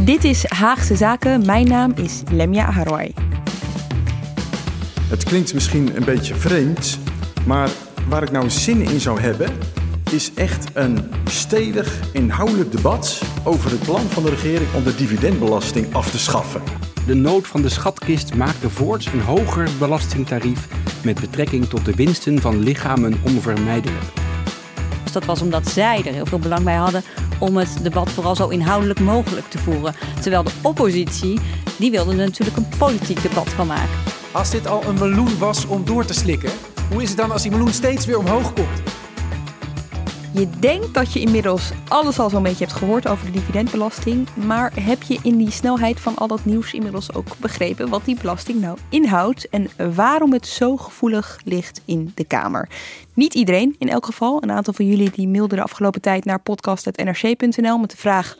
Dit is Haagse Zaken. Mijn naam is Lemia Aharwai. Het klinkt misschien een beetje vreemd, maar waar ik nou zin in zou hebben, is echt een stevig, inhoudelijk debat over het plan van de regering om de dividendbelasting af te schaffen. De nood van de schatkist maakte voorts een hoger belastingtarief met betrekking tot de winsten van lichamen onvermijdelijk. Dat was omdat zij er heel veel belang bij hadden om het debat vooral zo inhoudelijk mogelijk te voeren. Terwijl de oppositie, die wilde er natuurlijk een politiek debat van maken. Als dit al een meloen was om door te slikken, hoe is het dan als die meloen steeds weer omhoog komt? Je denkt dat je inmiddels alles al zo'n beetje hebt gehoord over de dividendbelasting. Maar heb je in die snelheid van al dat nieuws inmiddels ook begrepen wat die belasting nou inhoudt en waarom het zo gevoelig ligt in de Kamer? Niet iedereen in elk geval. Een aantal van jullie die mailden de afgelopen tijd naar podcast.nrc.nl met de vraag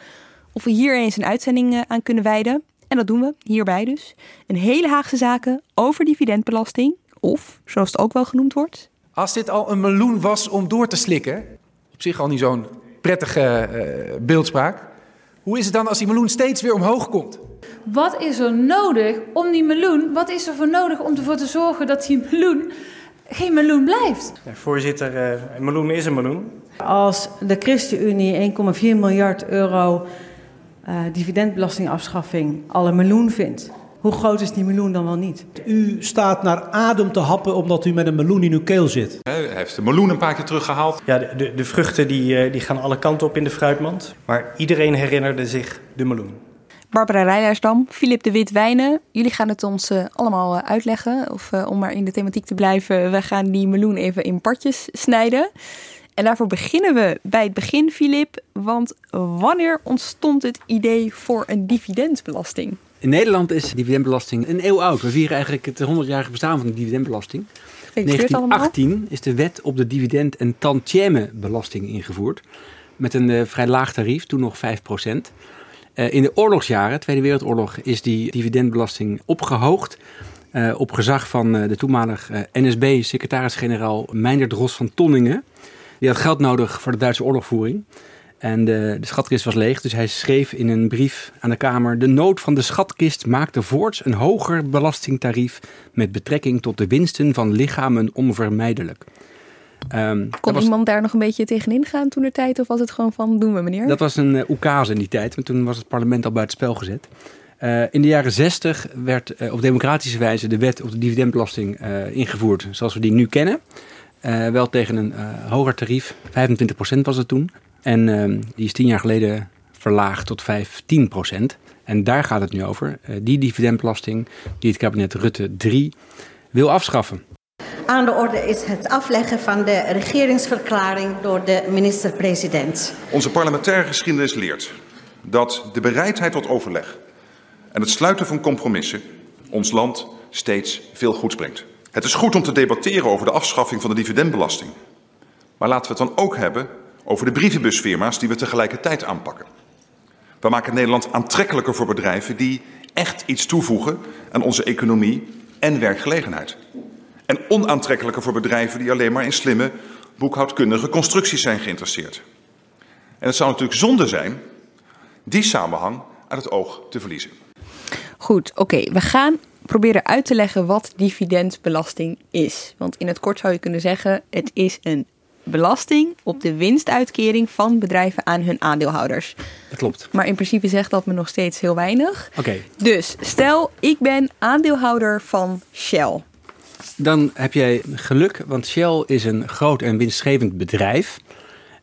of we hier eens een uitzending eh, aan kunnen wijden. En dat doen we hierbij dus. Een hele Haagse zaken over dividendbelasting. Of, zoals het ook wel genoemd wordt. Als dit al een meloen was om door te slikken, op zich al niet zo'n prettige uh, beeldspraak. Hoe is het dan als die meloen steeds weer omhoog komt? Wat is er nodig om die meloen, wat is er voor nodig om ervoor te zorgen dat die meloen geen meloen blijft? Ja, voorzitter, uh, een meloen is een meloen. Als de ChristenUnie 1,4 miljard euro uh, dividendbelastingafschaffing al een meloen vindt, hoe groot is die meloen dan wel niet? U staat naar adem te happen omdat u met een meloen in uw keel zit. Hij heeft de meloen een paar keer teruggehaald. Ja, de, de, de vruchten die, die gaan alle kanten op in de fruitmand. Maar iedereen herinnerde zich de meloen. Barbara Rijlersdam, Filip de Wit-Wijnen. Jullie gaan het ons uh, allemaal uitleggen. Of uh, om maar in de thematiek te blijven, we gaan die meloen even in partjes snijden. En daarvoor beginnen we bij het begin, Filip. Want wanneer ontstond het idee voor een dividendbelasting? In Nederland is dividendbelasting een eeuw oud. We vieren eigenlijk het 100-jarige bestaan van de dividendbelasting. In 1918 is de wet op de dividend- en tantième-belasting ingevoerd. Met een uh, vrij laag tarief, toen nog 5 procent. Uh, in de oorlogsjaren, Tweede Wereldoorlog, is die dividendbelasting opgehoogd. Uh, op gezag van de toenmalige NSB-secretaris-generaal Meindert Ros van Tonningen. Die had geld nodig voor de Duitse oorlogvoering. En de, de, schatkist was leeg, dus hij schreef in een brief aan de Kamer... de nood van de schatkist maakte voorts een hoger belastingtarief... met betrekking tot de winsten van lichamen onvermijdelijk. Um, Kon was, iemand daar nog een beetje tegenin gaan toen de tijd? Of was het gewoon van, doen we meneer? Dat was een uh, oekase in die tijd, want toen was het parlement al buitenspel gezet. Uh, in de jaren 60 werd uh, op democratische wijze de wet op de dividendbelasting ingevoerd... zoals we die nu kennen. wel tegen een hoger tarief, 25% was het toen... En uh, die is tien jaar geleden verlaagd tot 15 procent. En daar gaat het nu over. Uh, die dividendbelasting die het kabinet Rutte 3 wil afschaffen. Aan de orde is het afleggen van de regeringsverklaring door de minister-president. Onze parlementaire geschiedenis leert dat de bereidheid tot overleg en het sluiten van compromissen ons land steeds veel goeds brengt. Het is goed om te debatteren over de afschaffing van de dividendbelasting. Maar laten we het dan ook hebben over de brievenbusfirma's die we tegelijkertijd aanpakken. We maken Nederland aantrekkelijker voor bedrijven die echt iets toevoegen aan onze economie en werkgelegenheid. En onaantrekkelijker voor bedrijven die alleen maar in slimme boekhoudkundige constructies zijn geïnteresseerd. En het zou natuurlijk zonde zijn die samenhang uit het oog te verliezen. Goed, oké. We gaan proberen uit te leggen wat dividendbelasting is. Want in het kort zou je kunnen zeggen: het is een belasting op de winstuitkering van bedrijven aan hun aandeelhouders. Dat klopt. Maar in principe zegt dat me nog steeds heel weinig. Oké. Dus stel, ik ben aandeelhouder van Shell. Dan heb jij geluk, want Shell is een groot en winstgevend bedrijf.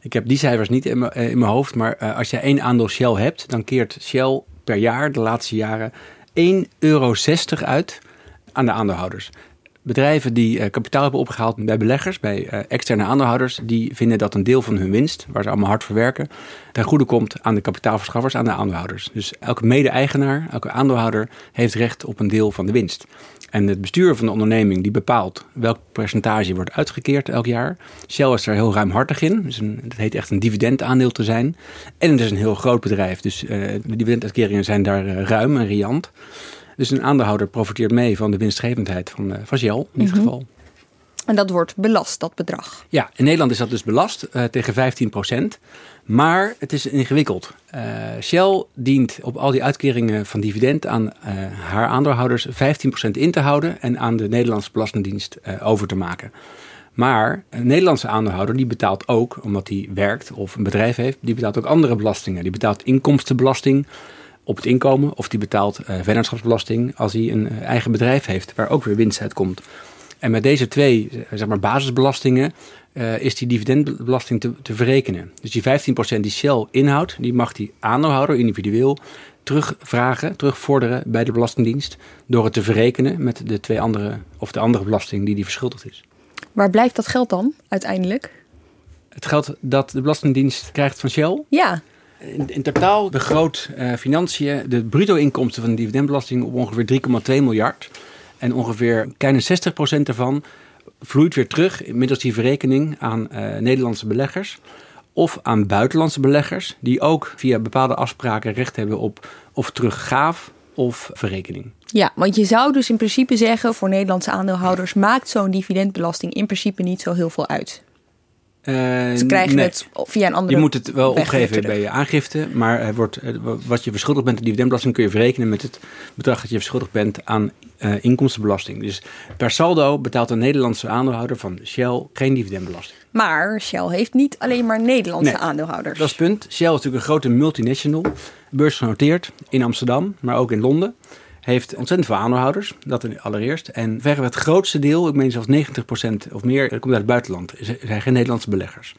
Ik heb die cijfers niet in mijn, eh, in mijn hoofd, maar uh, als je één aandeel Shell hebt, dan keert Shell per jaar de laatste jaren 1,60 euro uit aan de aandeelhouders. Bedrijven die uh, kapitaal hebben opgehaald bij beleggers, bij uh, externe aandeelhouders, die vinden dat een deel van hun winst, waar ze allemaal hard voor werken, ten goede komt aan de kapitaalverschaffers, aan de aandeelhouders. Dus elke mede-eigenaar, elke aandeelhouder heeft recht op een deel van de winst. En het bestuur van de onderneming die bepaalt welk percentage wordt uitgekeerd elk jaar. Shell is er heel ruimhartig in. Dus dat heet echt een dividendaandeel te zijn. En het is een heel groot bedrijf. Dus uh, de dividenduitkeringen zijn daar ruim en riant. Dus een aandeelhouder profiteert mee van de winstgevendheid van, uh, van Shell in dit Mhm. geval. En dat wordt belast, dat bedrag. Ja, in Nederland is dat dus belast uh, tegen 15% Maar het is ingewikkeld. Uh, Shell dient op al die uitkeringen van dividend aan uh, haar aandeelhouders 15% in te houden en aan de Nederlandse Belastingdienst uh, over te maken. Maar een Nederlandse aandeelhouder die betaalt ook, omdat hij werkt of een bedrijf heeft, die betaalt ook andere belastingen. Die betaalt inkomstenbelasting op het inkomen of die betaalt vennootschapsbelasting als hij een eigen bedrijf heeft waar ook weer winst uitkomt. En met deze twee zeg maar, basisbelastingen uh, is die dividendbelasting te, te verrekenen. Dus die 15% die Shell inhoudt, die mag die aandeelhouder individueel terugvragen, terugvorderen bij de Belastingdienst door het te verrekenen met de twee andere of de andere belasting die die verschuldigd is. Waar blijft dat geld dan uiteindelijk? Het geld dat de Belastingdienst krijgt van Shell? Ja. In, in totaal begroot uh, Financiën de bruto-inkomsten van de dividendbelasting op ongeveer 3,2 miljard. En ongeveer kleine 60% daarvan vloeit weer terug middels die verrekening aan uh, Nederlandse beleggers. Of aan buitenlandse beleggers, die ook via bepaalde afspraken recht hebben op of teruggaaf of verrekening. Ja, want je zou dus in principe zeggen voor Nederlandse aandeelhouders maakt zo'n dividendbelasting in principe niet zo heel veel uit. Ze krijgen nee. het via een andere Je moet het wel opgeven bij je aangifte, maar wordt, wat je verschuldigd bent aan dividendbelasting kun je verrekenen met het bedrag dat je verschuldigd bent aan uh, inkomstenbelasting. Dus per saldo betaalt een Nederlandse aandeelhouder van Shell geen dividendbelasting. Maar Shell heeft niet alleen maar Nederlandse Nee, aandeelhouders. Dat is het punt. Shell is natuurlijk een grote multinational, beursgenoteerd in Amsterdam, maar ook in Londen. Heeft ontzettend veel aandeelhouders, dat allereerst. En verreweg het grootste deel, ik meen zelfs 90% of meer, dat komt uit het buitenland. Er zijn geen Nederlandse beleggers.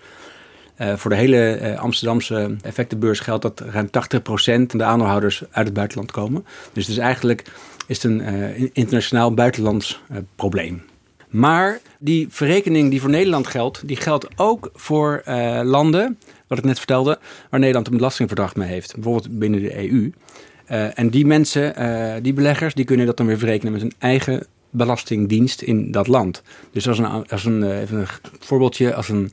Uh, voor de hele uh, Amsterdamse effectenbeurs geldt dat ruim 80% van de aandeelhouders uit het buitenland komen. Dus, dus eigenlijk is het een internationaal buitenlands probleem. Maar die verrekening die voor Nederland geldt, die geldt ook voor landen, wat ik net vertelde, waar Nederland een belastingverdrag mee heeft. Bijvoorbeeld binnen de EU. Uh, en die mensen, uh, die beleggers, die kunnen dat dan weer verrekenen met hun eigen belastingdienst in dat land. Dus als een, als een, uh, even een voorbeeldje, als een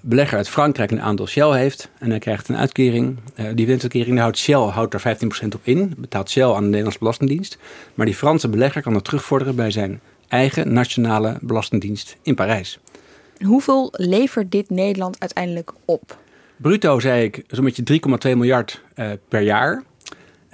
belegger uit Frankrijk een aandeel Shell heeft en hij krijgt een uitkering, die winstuitkering, houdt Shell houdt daar 15% op in, betaalt Shell aan de Nederlandse Belastingdienst. Maar die Franse belegger kan dat terugvorderen bij zijn eigen nationale belastingdienst in Parijs. Hoeveel levert dit Nederland uiteindelijk op? Bruto zei ik zo'n beetje 3,2 miljard per jaar.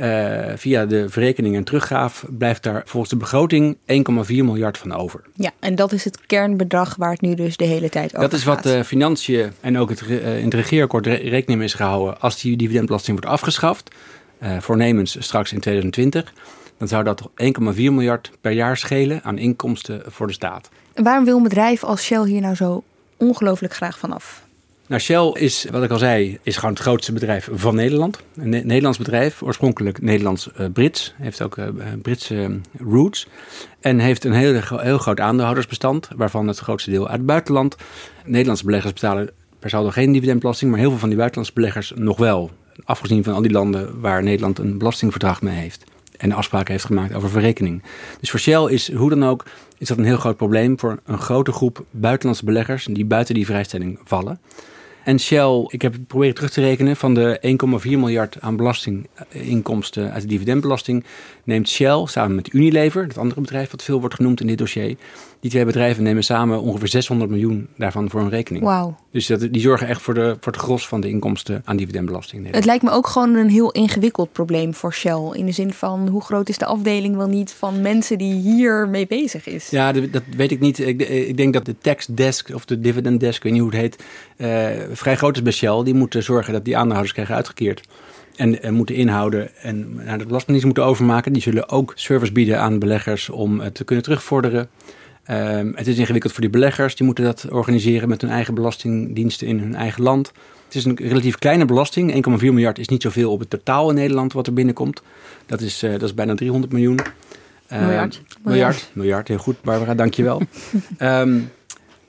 Uh, via de verrekening en teruggaaf blijft daar volgens de begroting 1,4 miljard van over. Ja, en dat is het kernbedrag waar het nu dus de hele tijd over Dat is wat gaat. de financiën en ook het, uh, in het regeerakkoord re rekening mee is gehouden. Als die dividendbelasting wordt afgeschaft, uh, voornemens straks in 2020, dan zou dat 1,4 miljard per jaar schelen aan inkomsten voor de staat. En waarom wil een bedrijf als Shell hier nou zo ongelooflijk graag vanaf? Nou, Shell is, wat ik al zei, is gewoon het grootste bedrijf van Nederland. Een ne Nederlands bedrijf, oorspronkelijk Nederlands-Brits. Uh, heeft ook uh, Britse uh, roots. En heeft een heel, heel groot aandeelhoudersbestand, waarvan het grootste deel uit het buitenland. Nederlandse beleggers betalen per saldo geen dividendbelasting, maar heel veel van die buitenlandse beleggers nog wel. Afgezien van al die landen waar Nederland een belastingverdrag mee heeft. En afspraken heeft gemaakt over verrekening. Dus voor Shell is hoe dan ook is dat een heel groot probleem voor een grote groep buitenlandse beleggers die buiten die vrijstelling vallen. En Shell, ik heb het proberen terug te rekenen, van de 1,4 miljard aan belastinginkomsten uit de dividendbelasting, neemt Shell samen met Unilever, dat andere bedrijf wat veel wordt genoemd in dit dossier, die twee bedrijven nemen samen ongeveer 600 miljoen daarvan voor een rekening. Wauw. Dus dat, die zorgen echt voor, de, voor het gros van de inkomsten aan dividendbelasting. Het lijkt me ook gewoon een heel ingewikkeld probleem voor Shell. In de zin van hoe groot is de afdeling wel niet van mensen die hier mee bezig is? Ja, dat weet ik niet. Ik, ik, denk dat de tax desk of de dividend desk, ik weet niet hoe het heet, uh, vrij groot is bij Shell. Die moeten zorgen dat die aandeelhouders krijgen uitgekeerd. En, en, moeten inhouden en naar de belastingdienst moeten overmaken. Die zullen ook service bieden aan beleggers om het te kunnen terugvorderen. Um, het is ingewikkeld voor die beleggers. Die moeten dat organiseren met hun eigen belastingdiensten in hun eigen land. Het is een relatief kleine belasting. 1,4 miljard is niet zoveel op het totaal in Nederland wat er binnenkomt. Dat is, uh, dat is bijna 300 miljoen. Uh, miljard. miljard. Miljard, heel goed Barbara, dankjewel. um,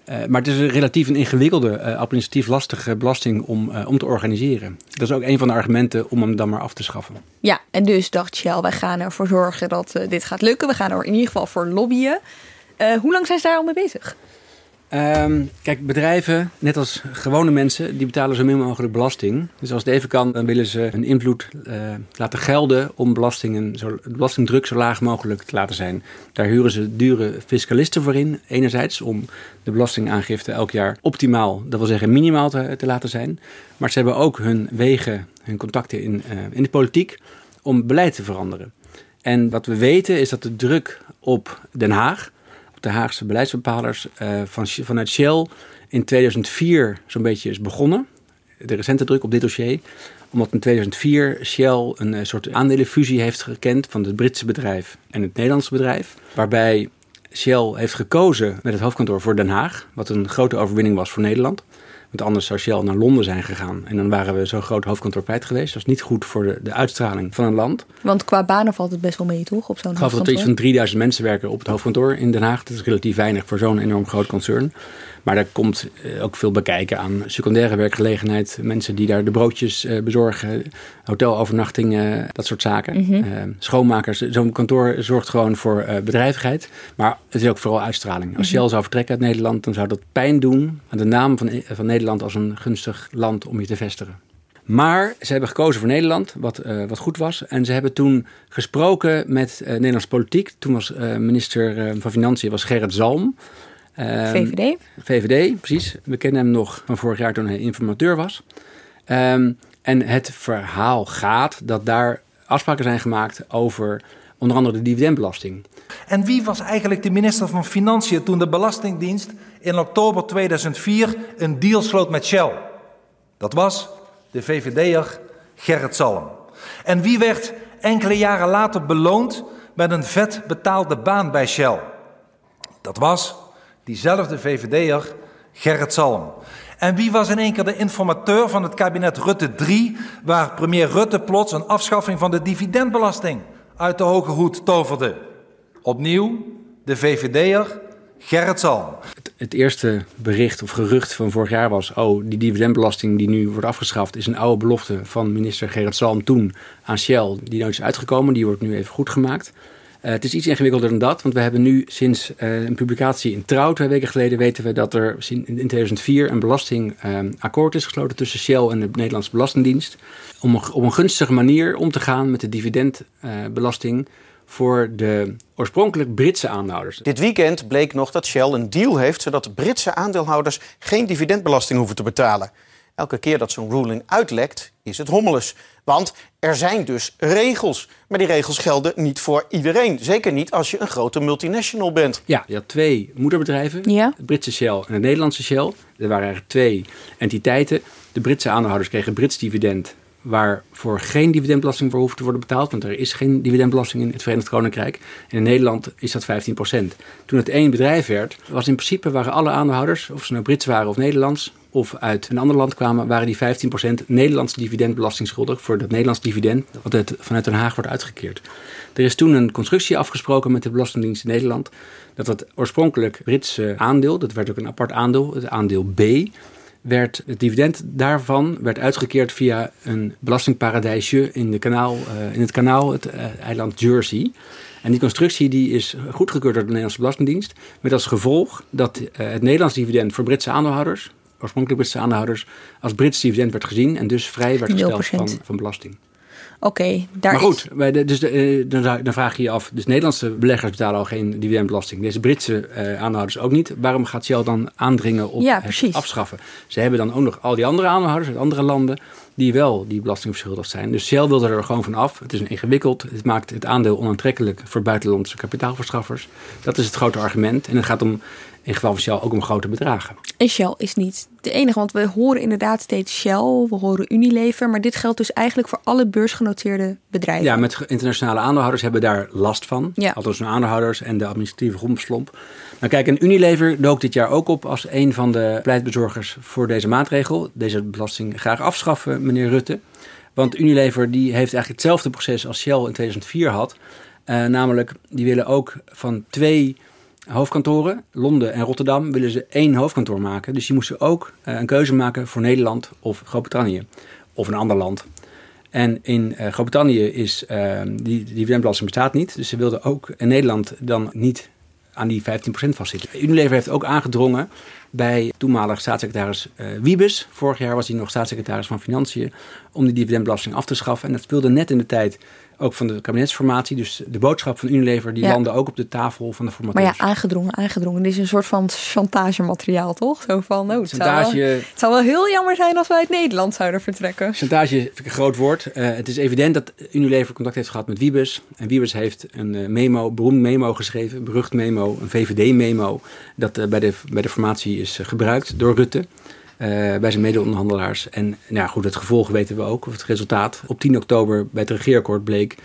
uh, maar het is een relatief een ingewikkelde, uh, administratief lastige belasting om, uh, om te organiseren. Dat is ook een van de argumenten om hem dan maar af te schaffen. Ja, en dus dacht Shell, wij gaan ervoor zorgen dat dit gaat lukken. We gaan er in ieder geval voor lobbyen. Uh, hoe lang zijn ze daar al mee bezig? Um, kijk, bedrijven, net als gewone mensen, die betalen zo min mogelijk belasting. Dus als het even kan, dan willen ze hun invloed uh, laten gelden om belastingen, zo, belastingdruk zo laag mogelijk te laten zijn. Daar huren ze dure fiscalisten voor in, enerzijds om de belastingaangifte elk jaar optimaal, dat wil zeggen minimaal te, te laten zijn. Maar ze hebben ook hun wegen, hun contacten in, uh, in de politiek om beleid te veranderen. En wat we weten is dat de druk op Den Haag de Haagse beleidsbepalers uh, van, vanuit Shell in 2004 zo'n beetje is begonnen. De recente druk op dit dossier. Omdat in 2004 Shell een uh, soort aandelenfusie heeft gekend van het Britse bedrijf en het Nederlandse bedrijf. Waarbij Shell heeft gekozen met het hoofdkantoor voor Den Haag. Wat een grote overwinning was voor Nederland. Want anders zou Shell naar Londen zijn gegaan. En dan waren we zo'n groot hoofdkantoor kwijt geweest. Dat is niet goed voor de, de uitstraling van een land. Want qua banen valt het best wel mee, toch? Op zo'n hoofdkantoor? Ik geloof dat er iets van 3000 mensen werken op het hoofdkantoor in Den Haag. Dat is relatief weinig voor zo'n enorm groot concern. Maar er komt eh, ook veel bekijken aan secundaire werkgelegenheid. Mensen die daar de broodjes uh, bezorgen, hotelovernachtingen, dat soort zaken. Mm -hmm. uh, schoonmakers. Zo'n kantoor zorgt gewoon voor bedrijvigheid. Maar het is ook vooral uitstraling. Als Shell mm -hmm. zou vertrekken uit Nederland, dan zou dat pijn doen aan de naam van, van Nederland als een gunstig land om je te vestigen. Maar ze hebben gekozen voor Nederland, wat, uh, wat goed was. En ze hebben toen gesproken met uh, Nederlandse politiek. Toen was uh, minister van Financiën was Gerrit Zalm. Um, VVD? VVD, precies. We kennen hem nog van vorig jaar toen hij informateur was. Um, en het verhaal gaat dat daar afspraken zijn gemaakt over onder andere de dividendbelasting. En wie was eigenlijk de minister van Financiën toen de Belastingdienst in oktober 2004 een deal sloot met Shell? Dat was de VVD'er Gerrit Salm. En wie werd enkele jaren later beloond met een vet betaalde baan bij Shell? Dat was diezelfde VVD'er Gerrit Salm. En wie was in één keer de informateur van het kabinet Rutte 3, waar premier Rutte plots een afschaffing van de dividendbelasting uit de hoge hoed toverde? Opnieuw de VVD'er Gerrit Salm. Het, eerste bericht of gerucht van vorig jaar was... oh, die dividendbelasting die nu wordt afgeschaft... is een oude belofte van minister Gerrit Salm toen aan Shell... die nooit is uitgekomen, die wordt nu even goed gemaakt. Uh, het is iets ingewikkelder dan dat, want we hebben nu sinds uh, een publicatie in Trouw... twee weken geleden weten we dat er in, in 2004 een belastingakkoord uh, is gesloten... tussen Shell en de Nederlandse Belastingdienst... om op een gunstige manier om te gaan met de dividendbelasting voor de oorspronkelijk Britse aandeelhouders. Dit weekend bleek nog dat Shell een deal heeft... zodat Britse aandeelhouders geen dividendbelasting hoeven te betalen. Elke keer dat zo'n ruling uitlekt, is het hommeles. Want er zijn dus regels. Maar die regels gelden niet voor iedereen. Zeker niet als je een grote multinational bent. Ja, je had twee moederbedrijven. Ja. Het Britse Shell en het Nederlandse Shell. Er waren eigenlijk twee entiteiten. De Britse aandeelhouders kregen Brits dividend waarvoor geen dividendbelasting voor hoeft te worden betaald. Want er is geen dividendbelasting in het Verenigd Koninkrijk. En in Nederland is dat 15% Toen het één bedrijf werd, was in principe waren alle aandeelhouders, of ze nou Brits waren of Nederlands, of uit een ander land kwamen, waren die 15% Nederlandse dividendbelasting schuldig voor dat Nederlands dividend wat het vanuit Den Haag wordt uitgekeerd. Er is toen een constructie afgesproken met de Belastingdienst in Nederland dat het oorspronkelijk Britse aandeel, dat werd ook een apart aandeel, het aandeel B, werd het dividend daarvan werd uitgekeerd via een belastingparadijsje in, de kanaal, uh, in het kanaal, het uh, eiland Jersey. En die constructie die is goedgekeurd door de Nederlandse Belastingdienst. Met als gevolg dat uh, het Nederlands dividend voor Britse aandeelhouders, oorspronkelijk Britse aandeelhouders, als Brits dividend werd gezien en dus vrij werd gesteld van, van belasting. Oké, daar Maar goed, dus, uh, dan, dan, vraag je je af, dus Nederlandse beleggers betalen al geen dividendbelasting. Deze Britse uh, aandeelhouders ook niet. Waarom gaat Shell dan aandringen op ja, het afschaffen? Ze hebben dan ook nog al die andere aandeelhouders uit andere landen die wel die belasting verschuldigd zijn. Dus Shell wil er gewoon van af. Het is een ingewikkeld. Het maakt het aandeel onaantrekkelijk voor buitenlandse kapitaalverschaffers. Dat is het grote argument. En het gaat om in geval van Shell ook om grote bedragen. En Shell is niet de enige, want we horen inderdaad steeds Shell, we horen Unilever, maar dit geldt dus eigenlijk voor alle beursgenoteerde bedrijven. Ja, met internationale aandeelhouders hebben daar last van. Ja. Althans, de aandeelhouders en de administratieve rompslomp. Maar kijk, en Unilever dook dit jaar ook op als een van de pleitbezorgers voor deze maatregel. Deze belasting graag afschaffen, meneer Rutte. Want Unilever die heeft eigenlijk hetzelfde proces als Shell in 2004 had. Uh, namelijk, die willen ook van twee hoofdkantoren, Londen en Rotterdam, willen ze één hoofdkantoor maken. Dus die moesten ook uh, een keuze maken voor Nederland of Groot-Brittannië. Of een ander land. En in uh, Groot-Brittannië is uh, die dividendbelasting bestaat niet. Dus ze wilden ook in Nederland dan niet aan die 15% vastzitten. Unilever heeft ook aangedrongen bij toenmalig staatssecretaris Wiebes. Vorig jaar was hij nog staatssecretaris van Financiën. Om die dividendbelasting af te schaffen. En dat speelde net in de tijd ook van de kabinetsformatie. Dus de boodschap van Unilever die ja. landde ook op de tafel van de formateur. Maar ja, aangedrongen, aangedrongen. Dit is een soort van chantagemateriaal, toch? Zo van, oh, het, Chantage, zou wel, het zou wel heel jammer zijn als wij uit Nederland zouden vertrekken. Chantage vind ik een groot woord. Uh, het is evident dat Unilever contact heeft gehad met Wiebes. En Wiebes heeft een uh, memo, beroemd memo geschreven, berucht memo, een VVD-memo, dat uh, bij, de, bij de formatie is gebruikt door Rutte. Bij zijn mede-onderhandelaars. En nou goed, het gevolg weten we ook, of het resultaat. Op 10 oktober bij het regeerakkoord bleek,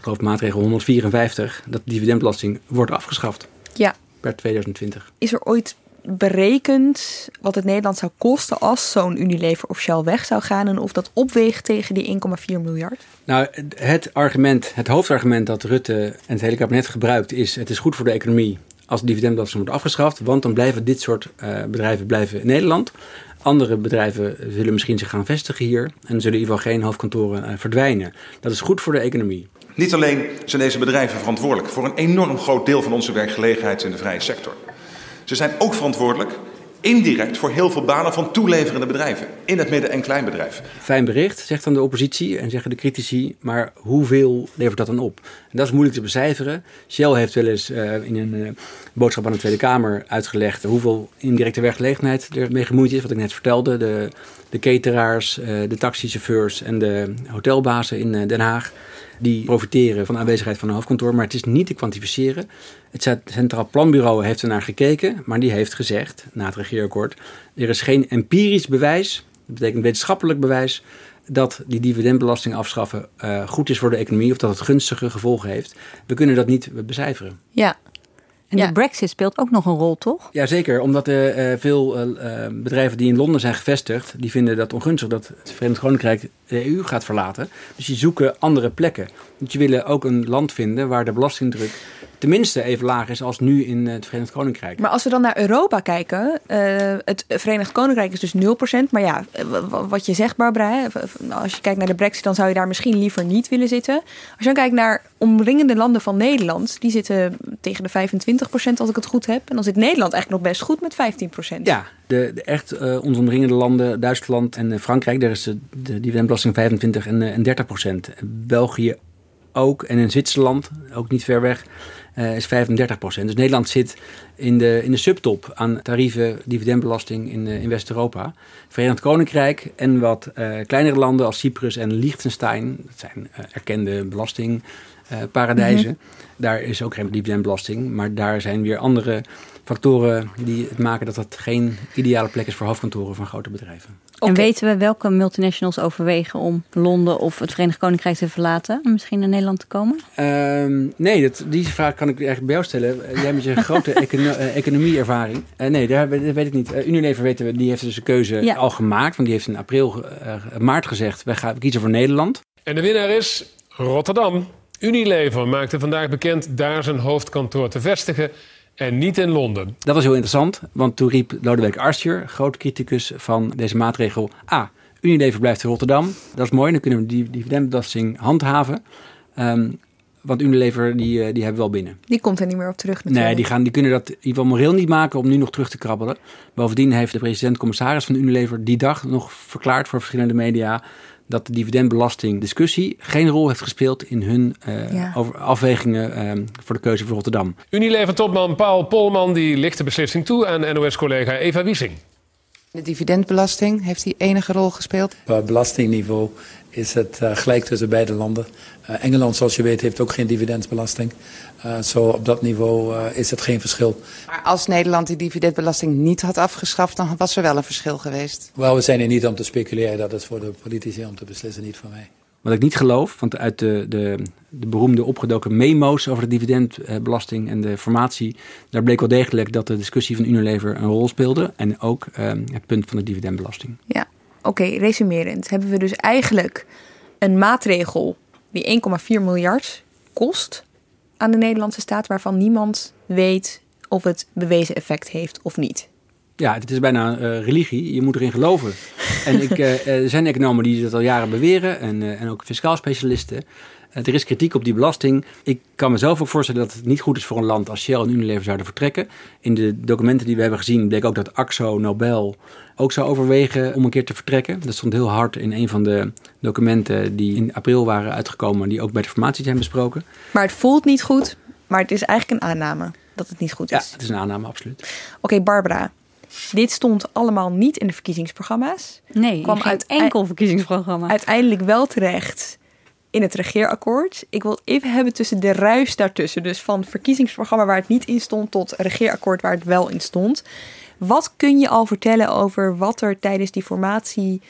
geloof maatregel 154, dat de dividendbelasting wordt afgeschaft. Ja. Per 2020. Is er ooit berekend wat het Nederland zou kosten als zo'n Unilever of Shell weg zou gaan en of dat opweegt tegen die 1,4 miljard? Nou, het argument, het hoofdargument dat Rutte en het hele kabinet gebruikt is: het is goed voor de economie als de dividendbelasting wordt afgeschaft, want dan blijven dit soort uh, bedrijven blijven in Nederland. Andere bedrijven zullen misschien zich gaan vestigen hier en zullen in ieder geval geen hoofdkantoren uh, verdwijnen. Dat is goed voor de economie. Niet alleen zijn deze bedrijven verantwoordelijk voor een enorm groot deel van onze werkgelegenheid in de vrije sector. Ze zijn ook verantwoordelijk indirect voor heel veel banen van toeleverende bedrijven in het midden- en kleinbedrijf. Fijn bericht, zegt dan de oppositie en zeggen de critici, maar hoeveel levert dat dan op? En dat is moeilijk te becijferen. Shell heeft wel eens uh, in een uh, boodschap aan de Tweede Kamer uitgelegd hoeveel indirecte werkgelegenheid ermee gemoeid is, wat ik net vertelde. De, de cateraars, uh, de taxichauffeurs en de hotelbazen in Den Haag die profiteren van de aanwezigheid van een hoofdkantoor, maar het is niet te kwantificeren. Het Centraal Planbureau heeft er naar gekeken, maar die heeft gezegd, na het regeerakkoord, er is geen empirisch bewijs, dat betekent wetenschappelijk bewijs, dat die dividendbelasting afschaffen uh, goed is voor de economie of dat het gunstige gevolgen heeft. We kunnen dat niet becijferen. Ja, en ja. de brexit speelt ook nog een rol, toch? Jazeker, omdat uh, veel uh, bedrijven die in Londen zijn gevestigd... die vinden dat ongunstig dat het Verenigd Koninkrijk de EU gaat verlaten. Dus die zoeken andere plekken. Want je willen ook een land vinden waar de belastingdruk tenminste even laag is als nu in het Verenigd Koninkrijk. Maar als we dan naar Europa kijken, uh, het Verenigd Koninkrijk is dus 0%. Maar ja, wat je zegt Barbara, hè, als je kijkt naar de brexit, dan zou je daar misschien liever niet willen zitten. Als je dan kijkt naar omringende landen van Nederland, die zitten tegen de 25% als ik het goed heb. En dan zit Nederland eigenlijk nog best goed met 15%. Ja, de, de echt uh, onze omringende landen, Duitsland en Frankrijk, daar is de, de dividendbelasting 25 en, uh, en 30% België ook. En in Zwitserland, ook niet ver weg, uh, is 35 procent. Dus Nederland zit in de, in de subtop aan tarieven dividendbelasting in, uh, in West-Europa. Verenigd Koninkrijk en wat uh, kleinere landen als Cyprus en Liechtenstein, dat zijn erkende belastingparadijzen. Mm -hmm. Daar is ook geen dividendbelasting, maar daar zijn weer andere factoren die het maken dat dat geen ideale plek is voor hoofdkantoren van grote bedrijven. Okay. En weten we welke multinationals overwegen om Londen of het Verenigd Koninkrijk te verlaten en misschien naar Nederland te komen? Um, nee, dat, die vraag kan ik eigenlijk bij jou stellen. Jij met je grote econo economieervaring. Uh, nee, daar, dat weet ik niet. Uh, Unilever weten we, die heeft dus een keuze ja. al gemaakt. Want die heeft in april, uh, maart gezegd, wij gaan kiezen voor Nederland. En de winnaar is Rotterdam. Unilever maakte vandaag bekend daar zijn hoofdkantoor te vestigen en niet in Londen. Dat was heel interessant, want toen riep Lodewijk Asscher, groot criticus van deze maatregel... Ah, Unilever blijft in Rotterdam, dat is mooi, dan kunnen we die dividendbelasting handhaven. Um, want Unilever, die, die hebben we wel binnen. Die komt er niet meer op terug natuurlijk. Nee, die, gaan, die kunnen dat in ieder geval moreel niet maken om nu nog terug te krabbelen. Bovendien heeft de president-commissaris van Unilever die dag nog verklaard voor verschillende media dat de dividendbelasting discussie geen rol heeft gespeeld in hun uh, over afwegingen uh, voor de keuze voor Rotterdam. Unilever-topman Paul Polman die ligt de beslissing toe aan NOS-collega Eva Wiesing. De dividendbelasting, heeft die enige rol gespeeld? Op belastingniveau is het uh, gelijk tussen beide landen. Uh, Engeland, zoals je weet, heeft ook geen dividendbelasting. Uh, zo op dat niveau is het geen verschil. Maar als Nederland die dividendbelasting niet had afgeschaft, dan was er wel een verschil geweest? Wel, we zijn hier niet om te speculeren. Dat is voor de politici om te beslissen, niet voor mij. Wat ik niet geloof, want uit de, de, de beroemde opgedoken memo's over de dividendbelasting en de formatie, daar bleek wel degelijk dat de discussie van Unilever een rol speelde. En ook um, het punt van de dividendbelasting. Ja, oké, okay, resumerend. Hebben we dus eigenlijk een maatregel die 1,4 miljard kost aan de Nederlandse staat, waarvan niemand weet of het bewezen effect heeft of niet. Ja, het is bijna uh, religie. Je moet erin geloven. en ik, uh, er zijn economen die dat al jaren beweren en, en ook fiscaal specialisten. Er is kritiek op die belasting. Ik kan mezelf ook voorstellen dat het niet goed is voor een land als Shell en Unilever zouden vertrekken. In de documenten die we hebben gezien bleek ook dat AXO Nobel ook zou overwegen om een keer te vertrekken. Dat stond heel hard in een van de documenten die in april waren uitgekomen, die ook bij de formatie zijn besproken. Maar het voelt niet goed, maar het is eigenlijk een aanname dat het niet goed is. Ja, het is een aanname, absoluut. Oké, okay, Barbara. Dit stond allemaal niet in de verkiezingsprogramma's. Nee, kwam uit enkel verkiezingsprogramma. Uiteindelijk wel terecht in het regeerakkoord. Ik wil even hebben tussen de ruis daartussen. Dus van verkiezingsprogramma waar het niet in stond tot regeerakkoord waar het wel in stond. Wat kun je al vertellen over wat er tijdens die formatie,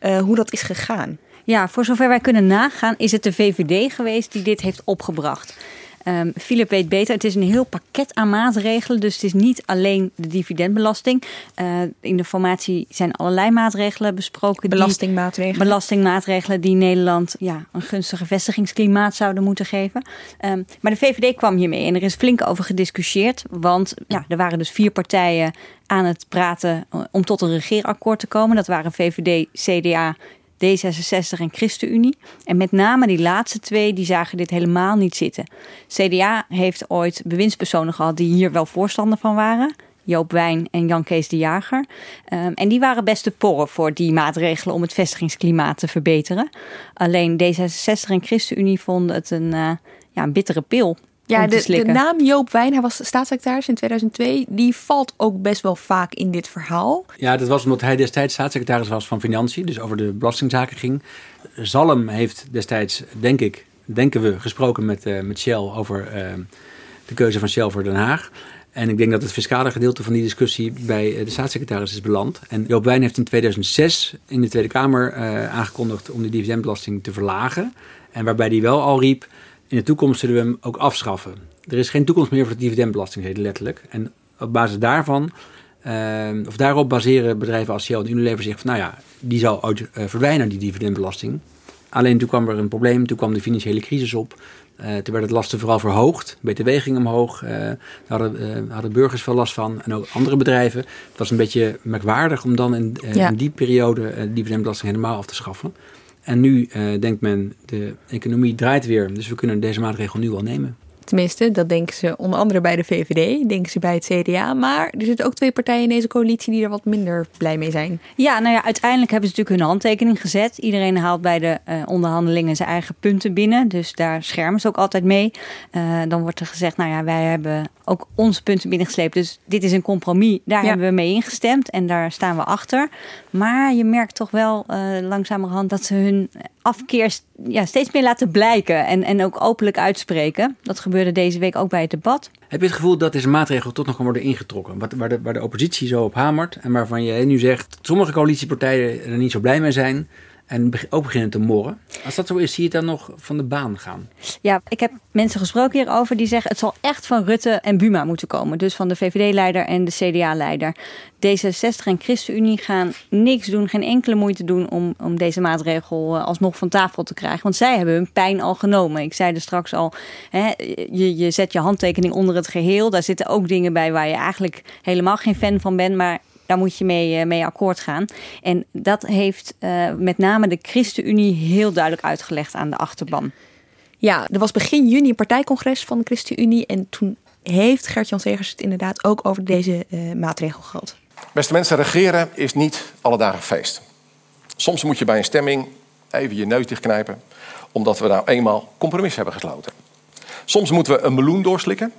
uh, hoe dat is gegaan? Ja, voor zover wij kunnen nagaan, is het de VVD geweest die dit heeft opgebracht. Um, Philip weet beter, het is een heel pakket aan maatregelen. Dus het is niet alleen de dividendbelasting. Uh, in de formatie zijn allerlei maatregelen besproken. Belastingmaatregelen. Die, belastingmaatregelen die Nederland ja, een gunstige vestigingsklimaat zouden moeten geven. Um, maar de VVD kwam hiermee en er is flink over gediscussieerd. Want ja, er waren dus vier partijen aan het praten om tot een regeerakkoord te komen. Dat waren VVD, CDA, D66 en ChristenUnie. En met name die laatste twee, die zagen dit helemaal niet zitten. CDA heeft ooit bewindspersonen gehad die hier wel voorstander van waren. Joop Wijn en Jan Kees de Jager. Um, en die waren best te porren voor die maatregelen om het vestigingsklimaat te verbeteren. Alleen D66 en ChristenUnie vonden het een, uh, ja, een bittere pil. Ja, de, de, naam Joop Wijn, hij was staatssecretaris in 2002, die valt ook best wel vaak in dit verhaal. Ja, dat was omdat hij destijds staatssecretaris was van Financiën, dus over de belastingzaken ging. Zalm heeft destijds, denk ik, denken we, gesproken met, uh, met Shell over uh, de keuze van Shell voor Den Haag. En ik denk dat het fiscale gedeelte van die discussie bij de staatssecretaris is beland. En Joop Wijn heeft in 2006 in de Tweede Kamer uh, aangekondigd om de dividendbelasting te verlagen. En waarbij hij wel al riep, in de toekomst zullen we hem ook afschaffen. Er is geen toekomst meer voor de dividendbelasting, letterlijk. En op basis daarvan, uh, of daarop baseren bedrijven als Shell en Unilever zich van, nou ja, die zal ooit uh, verdwijnen, die dividendbelasting. Alleen toen kwam er een probleem, toen kwam de financiële crisis op. Uh, toen werd het lasten vooral verhoogd, BTW ging omhoog, daar hadden, hadden, burgers veel last van en ook andere bedrijven. Het was een beetje merkwaardig om dan in, ja. in die periode de dividendbelasting helemaal af te schaffen. En nu uh, denkt men, de economie draait weer, dus we kunnen deze maatregel nu al nemen. Tenminste, dat denken ze onder andere bij de VVD, denken ze bij het CDA. Maar er zitten ook twee partijen in deze coalitie die er wat minder blij mee zijn. Ja, nou ja, uiteindelijk hebben ze natuurlijk hun handtekening gezet. Iedereen haalt bij de uh, onderhandelingen zijn eigen punten binnen. Dus daar schermen ze ook altijd mee. Uh, dan wordt er gezegd, nou ja, wij hebben ook onze punten binnengesleept. Dus dit is een compromis. Daar ja. hebben we mee ingestemd en daar staan we achter. Maar je merkt toch wel uh, langzamerhand dat ze hun afkeer ja, steeds meer laten blijken. En, en ook openlijk uitspreken. Dat gebeurde deze week ook bij het debat. Heb je het gevoel dat deze maatregel toch nog kan worden ingetrokken? Wat, waar, de, waar de oppositie zo op hamert en waarvan je nu zegt... dat sommige coalitiepartijen er niet zo blij mee zijn... En ook beginnen te morren. Als dat zo is, zie je het dan nog van de baan gaan? Ja, ik heb mensen gesproken hierover die zeggen... het zal echt van Rutte en Buma moeten komen. Dus van de VVD-leider en de CDA-leider. D66 en ChristenUnie gaan niks doen, geen enkele moeite doen... om, om deze maatregel alsnog van tafel te krijgen. Want zij hebben hun pijn al genomen. Ik zei er straks al, hè, je, je zet je handtekening onder het geheel. Daar zitten ook dingen bij waar je eigenlijk helemaal geen fan van bent... maar daar moet je mee, mee akkoord gaan. En dat heeft uh, met name de ChristenUnie heel duidelijk uitgelegd aan de achterban. Ja, er was begin juni een partijcongres van de ChristenUnie. En toen heeft Gert-Jan Segers het inderdaad ook over deze uh, maatregel gehad. Beste mensen, regeren is niet alle dagen feest. Soms moet je bij een stemming even je neus dichtknijpen, omdat we nou eenmaal compromis hebben gesloten. Soms moeten we een meloen doorslikken,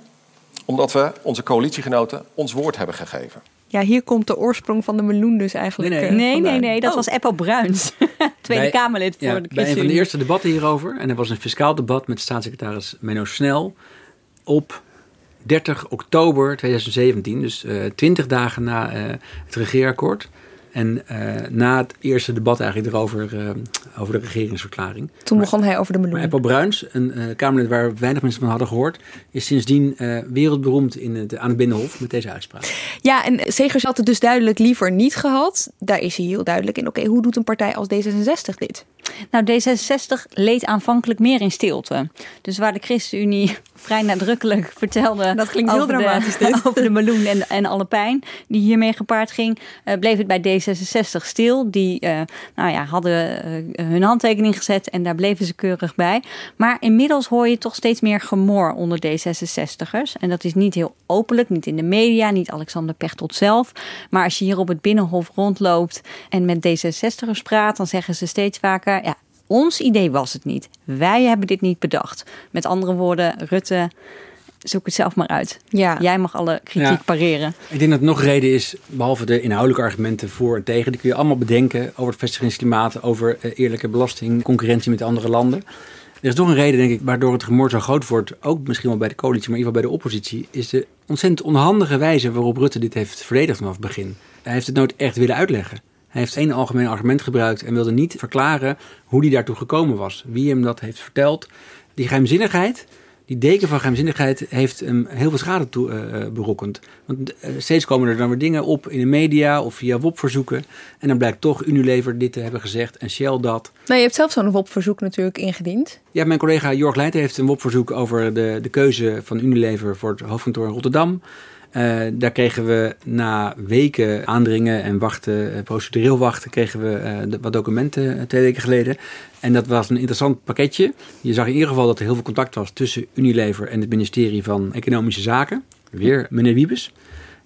omdat we onze coalitiegenoten ons woord hebben gegeven. Ja, hier komt de oorsprong van de meloen dus eigenlijk. Nee, nee, uh, nee, nee, nee, dat oh. was Eppo Bruins, Tweede bij, Kamerlid voor ja, de Bij een van de eerste debatten hierover, en er was een fiscaal debat met staatssecretaris Menno Snel, op 30 oktober 2017, dus uh, 20 dagen na uh, het regeerakkoord. En uh, na het eerste debat eigenlijk erover, uh, over de regeringsverklaring. Toen maar, begon hij over de meloen. Apple Bruins, een uh, Kamerlid waar weinig mensen van hadden gehoord... is sindsdien wereldberoemd in het, aan het Binnenhof met deze uitspraak. Ja, en Segers had het dus duidelijk liever niet gehad. Daar is hij heel duidelijk in. Oké, okay, hoe doet een partij als D66 dit? Nou, D66 leed aanvankelijk meer in stilte. Dus waar de ChristenUnie vrij nadrukkelijk vertelde... Dat klinkt heel dramatisch de, over de meloen en, en alle pijn die hiermee gepaard ging... bleef het bij D66 D66 stil. Die uh, nou ja, hadden uh, hun handtekening gezet en daar bleven ze keurig bij. Maar inmiddels hoor je toch steeds meer gemor onder D66'ers. En dat is niet heel openlijk, niet in de media, niet Alexander Pechtold zelf. Maar als je hier op het Binnenhof rondloopt en met D66'ers praat, dan zeggen ze steeds vaker... Ja, ons idee was het niet. Wij hebben dit niet bedacht. Met andere woorden, Rutte zoek het zelf maar uit. Ja. Jij mag alle kritiek ja. pareren. Ik denk dat het nog reden is, behalve de inhoudelijke argumenten voor en tegen, die kun je allemaal bedenken over het vestigingsklimaat, over eerlijke belasting, concurrentie met andere landen. Er is toch een reden, denk ik, waardoor het gemor zo groot wordt, ook misschien wel bij de coalitie, maar in ieder geval bij de oppositie, is de ontzettend onhandige wijze waarop Rutte dit heeft verdedigd vanaf het begin. Hij heeft het nooit echt willen uitleggen. Hij heeft één algemeen argument gebruikt en wilde niet verklaren hoe hij daartoe gekomen was. Wie hem dat heeft verteld. Die geheimzinnigheid, die deken van geheimzinnigheid heeft hem heel veel schade toe, uh, berokkend. Want uh, steeds komen er dan weer dingen op in de media of via WOP-verzoeken. En dan blijkt toch Unilever dit te hebben gezegd en Shell dat. Nou, je hebt zelf zo'n WOP-verzoek natuurlijk ingediend. Ja, mijn collega Jorg Leijten heeft een WOP-verzoek over de, de keuze van Unilever voor het hoofdkantoor in Rotterdam. Uh, daar kregen we na weken aandringen en wachten, procedureel wachten, kregen we de, wat documenten twee weken geleden. En dat was een interessant pakketje. Je zag in ieder geval dat er heel veel contact was tussen Unilever en het ministerie van Economische Zaken. Weer meneer Wiebes.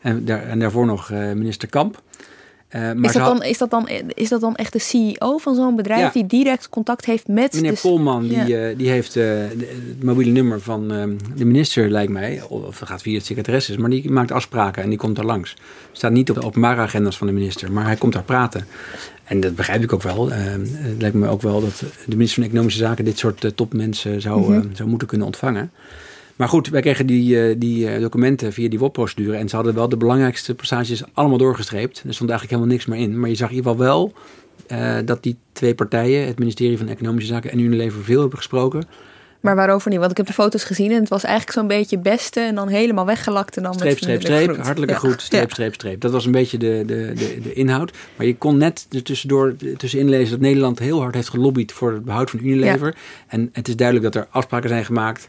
En, daar, en daarvoor nog minister Kamp. Uh, maar is, dat dan, is, dat dan, is dat dan echt de CEO van zo'n bedrijf ja. die direct contact heeft met... Meneer de... Polman, die, uh, die heeft uh, de, het mobiele nummer van de minister, lijkt mij. Of dat gaat via het secretaresses, maar die maakt afspraken en die komt daar langs. Staat niet op de openbare agendas van de minister, maar hij komt daar praten. En dat begrijp ik ook wel. het lijkt me ook wel dat de minister van Economische Zaken dit soort topmensen zou, mm -hmm. zou moeten kunnen ontvangen. Maar goed, wij kregen die, die documenten via die WOP-procedure. En ze hadden wel de belangrijkste passages allemaal doorgestreept. Er stond eigenlijk helemaal niks meer in. Maar je zag in ieder geval wel uh, dat die twee partijen, het ministerie van Economische Zaken en Unilever, veel hebben gesproken. Maar waarover niet? Want ik heb de foto's gezien en het was eigenlijk zo'n beetje beste en dan helemaal weggelakt en dan streep, met streep, streep, groet. hartelijke ja. groet, streep, ja. streep, streep. Dat was een beetje de, de, de, de inhoud. Maar je kon net er tussendoor tussenin lezen dat Nederland heel hard heeft gelobbyd voor het behoud van Unilever. Ja. En het is duidelijk dat er afspraken zijn gemaakt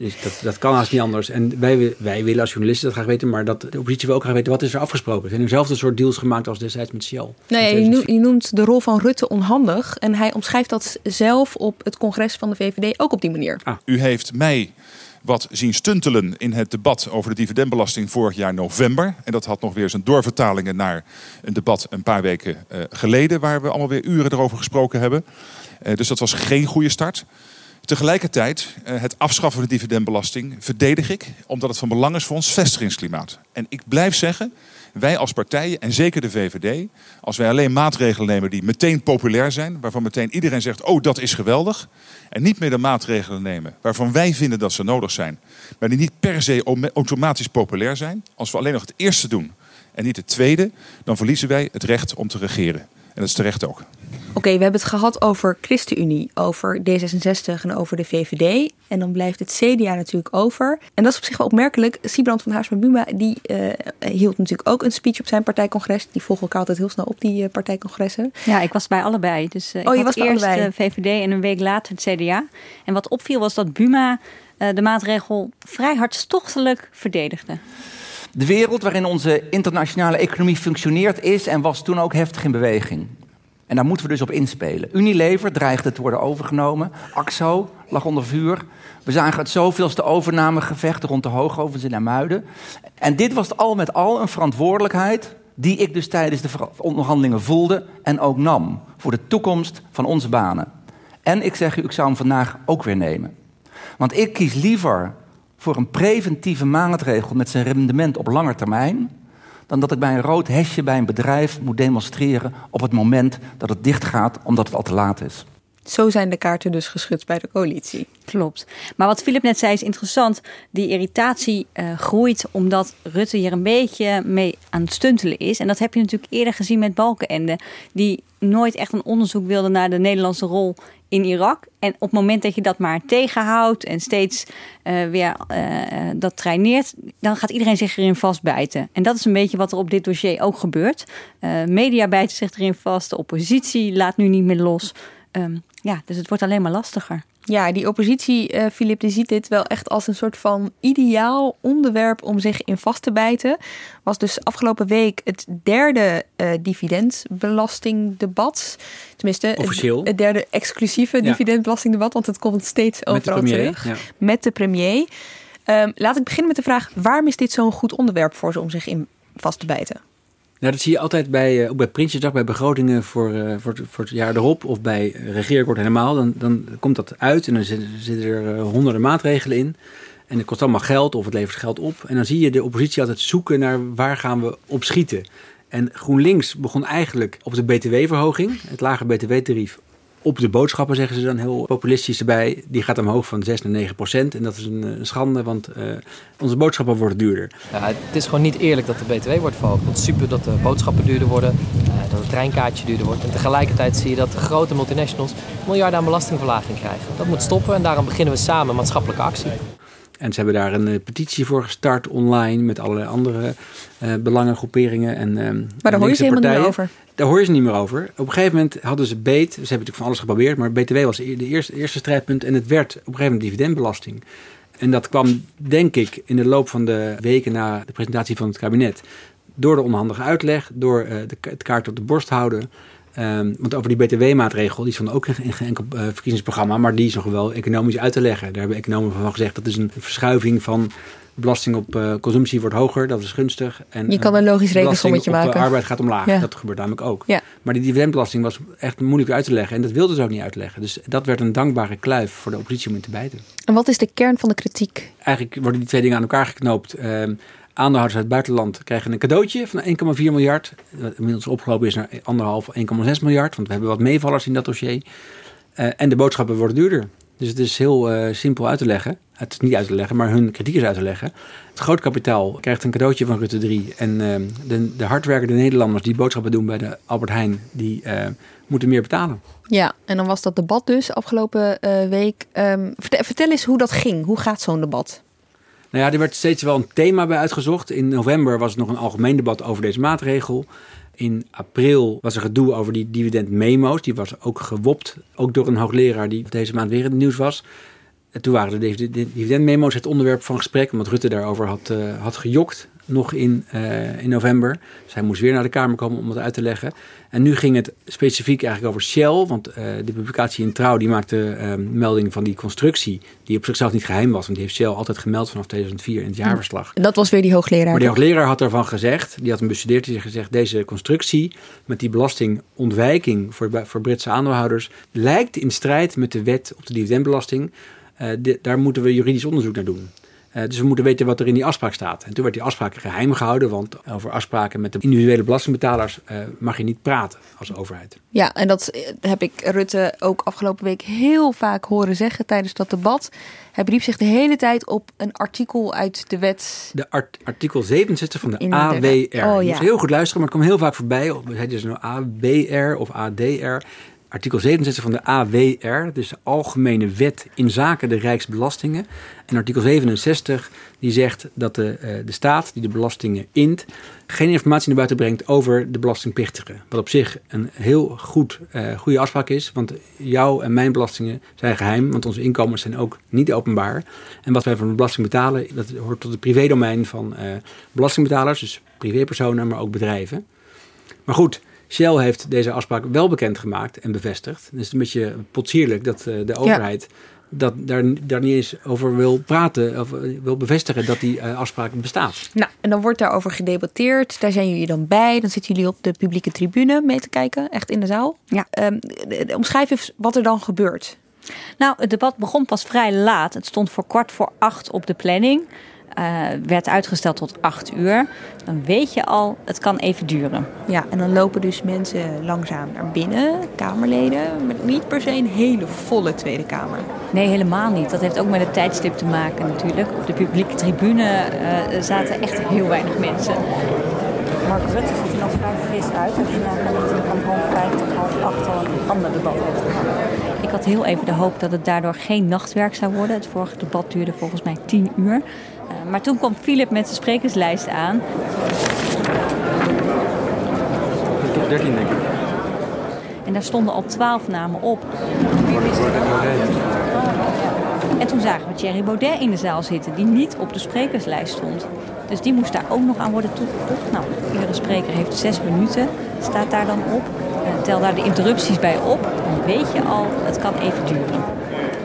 dus dat, dat kan haast niet anders. En wij, wij willen als journalisten dat graag weten, maar dat de oppositie wil ook graag weten wat is er afgesproken. Er zijn dezelfde soort deals gemaakt als destijds met Shell. Nee, je, noemt de rol van Rutte onhandig en hij omschrijft dat zelf op het congres van de VVD ook op die manier. Ah. U heeft mij wat zien stuntelen in het debat over de dividendbelasting vorig jaar november. En dat had nog weer zijn doorvertalingen naar een debat een paar weken uh, geleden, waar we allemaal weer uren erover gesproken hebben. Uh, dus dat was geen goede start. Tegelijkertijd, het afschaffen van de dividendbelasting verdedig ik, omdat het van belang is voor ons vestigingsklimaat. En ik blijf zeggen, wij als partijen, en zeker de VVD, als wij alleen maatregelen nemen die meteen populair zijn, waarvan meteen iedereen zegt, oh dat is geweldig, en niet meer de maatregelen nemen waarvan wij vinden dat ze nodig zijn, maar die niet per se automatisch populair zijn, als we alleen nog het eerste doen en niet het tweede, dan verliezen wij het recht om te regeren. En dat is terecht ook. Oké, okay, we hebben het gehad over ChristenUnie, over D66 en over de VVD. En dan blijft het CDA natuurlijk over. En dat is op zich wel opmerkelijk. Siebrand van Haarsma Buma die uh, hield natuurlijk ook een speech op zijn partijcongres. Die volgen elkaar altijd heel snel op, die uh, partijcongressen. Ja, ik was bij allebei. Dus uh, ik oh, je was eerst de VVD en een week later het CDA. En wat opviel was dat Buma de maatregel vrij hartstochtelijk verdedigde. De wereld waarin onze internationale economie functioneert is en was toen ook heftig in beweging. En daar moeten we dus op inspelen. Unilever dreigde te worden overgenomen. Axo lag onder vuur. We zagen het zoveelste overnamegevecht rond de hoogovens in Amuiden. En dit was al met al een verantwoordelijkheid die ik dus tijdens de onderhandelingen voelde en ook nam voor de toekomst van onze banen. En ik zeg u, ik zou hem vandaag ook weer nemen. Want ik kies liever voor een preventieve maatregel met zijn rendement op lange termijn, dan dat ik bij een rood hesje bij een bedrijf moet demonstreren op het moment dat het dichtgaat omdat het al te laat is. Zo zijn de kaarten dus geschud bij de coalitie. Klopt. Maar wat Philip net zei is interessant. Die irritatie uh, groeit omdat Rutte hier een beetje mee aan het stuntelen is. En dat heb je natuurlijk eerder gezien met Balkenende. Die nooit echt een onderzoek wilde naar de Nederlandse rol in Irak. En op het moment dat je dat maar tegenhoudt en steeds uh, weer uh, dat traineert, dan gaat iedereen zich erin vastbijten. En dat is een beetje wat er op dit dossier ook gebeurt. Media bijten zich erin vast, de oppositie laat nu niet meer los. Um, ja, dus het wordt alleen maar lastiger. Ja, die oppositie, uh, Filip, die ziet dit wel echt als een soort van ideaal onderwerp om zich in vast te bijten. Was dus afgelopen week het derde uh, dividendbelastingdebat. Tenminste, Officieel. Het, het derde exclusieve ja. dividendbelastingdebat, want het komt steeds overal terug. Ja. Met de premier. Um, laat ik beginnen met de vraag: waarom is dit zo'n goed onderwerp voor ze om zich in vast te bijten? Nou, dat zie je altijd bij, ook bij Prinsjesdag, bij begrotingen voor, uh, voor, het, voor het jaar erop of bij regeerakkoord helemaal. Dan, dan komt dat uit en dan zitten, er uh, honderden maatregelen in. En het kost allemaal geld of het levert geld op. En dan zie je de oppositie altijd zoeken naar waar gaan we op schieten. En GroenLinks begon eigenlijk op de btw-verhoging, het lage btw-tarief, op de boodschappen zeggen ze dan heel populistisch erbij. Die gaat omhoog van 6 naar 9 procent. En dat is een, een schande, want uh, onze boodschappen worden duurder. Ja, het is gewoon niet eerlijk dat de BTW wordt verhoogd. Super dat de boodschappen duurder worden, uh, dat het treinkaartje duurder wordt. En tegelijkertijd zie je dat de grote multinationals miljarden aan belastingverlaging krijgen. Dat moet stoppen en daarom beginnen we samen maatschappelijke actie. En ze hebben daar een uh, petitie voor gestart online met allerlei andere uh, belangengroeperingen. En, uh, maar daar hoor je ze helemaal niet meer over. Daar hoor je ze niet meer over. Op een gegeven moment hadden ze beet. Ze hebben natuurlijk van alles geprobeerd, maar BTW was de eerste, eerste strijdpunt. En het werd op een gegeven moment dividendbelasting. En dat kwam, denk ik, in de loop van de weken na de presentatie van het kabinet. Door de onhandige uitleg, door uh, de, het kaart op de borst houden. Um, want over die btw-maatregel, die stond ook in geen enkel uh, verkiezingsprogramma, maar die is nog wel economisch uit te leggen. Daar hebben economen van gezegd dat is een verschuiving van belasting op uh, consumptie wordt hoger, dat is gunstig. En, je kan een logisch rekensommetje maken. De arbeid gaat omlaag, ja. dat gebeurt namelijk ook. Ja. Maar die dividendbelasting was echt moeilijk uit te leggen en dat wilden ze ook niet uitleggen. Dus dat werd een dankbare kluif voor de oppositie om in te bijten. En wat is de kern van de kritiek? Eigenlijk worden die twee dingen aan elkaar geknoopt. Uh, aandeelhouders uit het buitenland krijgen een cadeautje van 1,4 miljard. Dat inmiddels opgelopen is naar 1,5, 1,6 miljard. Want we hebben wat meevallers in dat dossier. Uh, en de boodschappen worden duurder. Dus het is heel uh, simpel uit te leggen. Het is niet uit te leggen, maar hun kritiek is uit te leggen. Het groot kapitaal krijgt een cadeautje van Rutte 3. En uh, de, de hardwerkende Nederlanders die boodschappen doen bij de Albert Heijn, die moeten meer betalen. Ja, en dan was dat debat dus afgelopen week. Vertel, vertel eens hoe dat ging. Hoe gaat zo'n debat? Nou ja, er werd steeds wel een thema bij uitgezocht. In november was er nog een algemeen debat over deze maatregel. In april was er gedoe over die dividendmemo's. Die was ook gewopt, ook door een hoogleraar die deze maand weer in het nieuws was. En toen waren de dividendmemo's het onderwerp van gesprek, omdat Rutte daarover had, uh, had gejokt nog in, uh, in november. Dus hij moest weer naar de Kamer komen om dat uit te leggen. En nu ging het specifiek eigenlijk over Shell, want uh, de publicatie in Trouw die maakte uh, melding van die constructie, die op zichzelf niet geheim was, want die heeft Shell altijd gemeld vanaf 2004 in het jaarverslag. En dat was weer die hoogleraar. Maar die hoogleraar had daarvan gezegd, die had hem bestudeerd, die had gezegd, deze constructie met die belastingontwijking voor, voor Britse aandeelhouders lijkt in strijd met de wet op de dividendbelasting. Uh, de, daar moeten we juridisch onderzoek naar doen. Uh, dus we moeten weten wat er in die afspraak staat. En toen werd die afspraak geheim gehouden, want over afspraken met de individuele belastingbetalers uh, mag je niet praten als overheid. Ja, en dat heb ik Rutte ook afgelopen week heel vaak horen zeggen tijdens dat debat. Hij beriep zich de hele tijd op een artikel uit de wet. De art, artikel 67 van de in AWR. De oh, ja. Je moet heel goed luisteren, maar het komt heel vaak voorbij. Het dus nou AWR of ADR artikel 67 van de AWR, dus de Algemene Wet in Zaken de Rijksbelastingen. En artikel 67 die zegt dat de, uh, de staat die de belastingen int geen informatie naar buiten brengt over de belastingplichtigen. Wat op zich een heel goed, uh, goede afspraak is, want jouw en mijn belastingen zijn geheim, want onze inkomens zijn ook niet openbaar. En wat wij van de belasting betalen, dat hoort tot het privédomein van uh, belastingbetalers, dus privépersonen, maar ook bedrijven. Maar goed, Shell heeft deze afspraak wel bekendgemaakt en bevestigd. Dus het is een beetje potsierlijk dat uh, de overheid dat daar, daar niet eens over wil praten of eh, wil bevestigen dat die uh, afspraak bestaat. Nou, en dan wordt daarover gedebatteerd. Daar zijn jullie dan bij. Dan zitten jullie op de publieke tribune mee te kijken, echt in de zaal. Ja. Um, omschrijf even wat er dan gebeurt. Nou, het debat begon pas vrij laat. Het stond voor kwart voor acht op de planning. Uh, werd uitgesteld tot acht uur. Dan weet je al, het kan even duren. Ja, en dan lopen dus mensen langzaam naar binnen, Kamerleden, met niet per se een hele volle Tweede Kamer. Nee, helemaal niet. Dat heeft ook met het tijdstip te maken natuurlijk. Op de publieke tribune uh, zaten echt heel weinig mensen. Mark Rutte ziet er nog vrij fris uit. Hij heeft van half vijf tot half acht al een ander debat heeft gehad. Ik had heel even de hoop dat het daardoor geen nachtwerk zou worden. Het vorige debat duurde volgens mij tien uur. Maar toen kwam Philip met de sprekerslijst aan. 13 denk ik. En daar stonden al twaalf namen op. En toen zagen we Thierry Baudet in de zaal zitten, die niet op de sprekerslijst stond. Dus die moest daar ook nog aan worden toegevoegd. Nou, iedere spreker heeft zes minuten, staat daar dan op. Uh, tel daar de interrupties bij op. Dan weet je al, het kan even duren.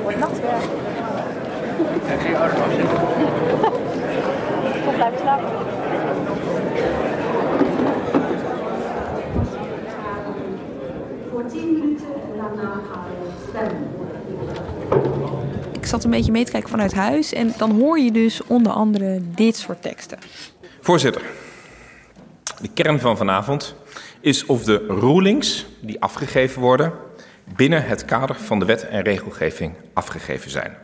Wordt nachtwerk. Blijven slapen. Voor 10 minuten en daarna gaan we stemmen. Ik zat een beetje mee te kijken vanuit huis en dan hoor je dus onder andere dit soort teksten. Voorzitter, de kern van vanavond is of de rulings die afgegeven worden binnen het kader van de wet en regelgeving afgegeven zijn.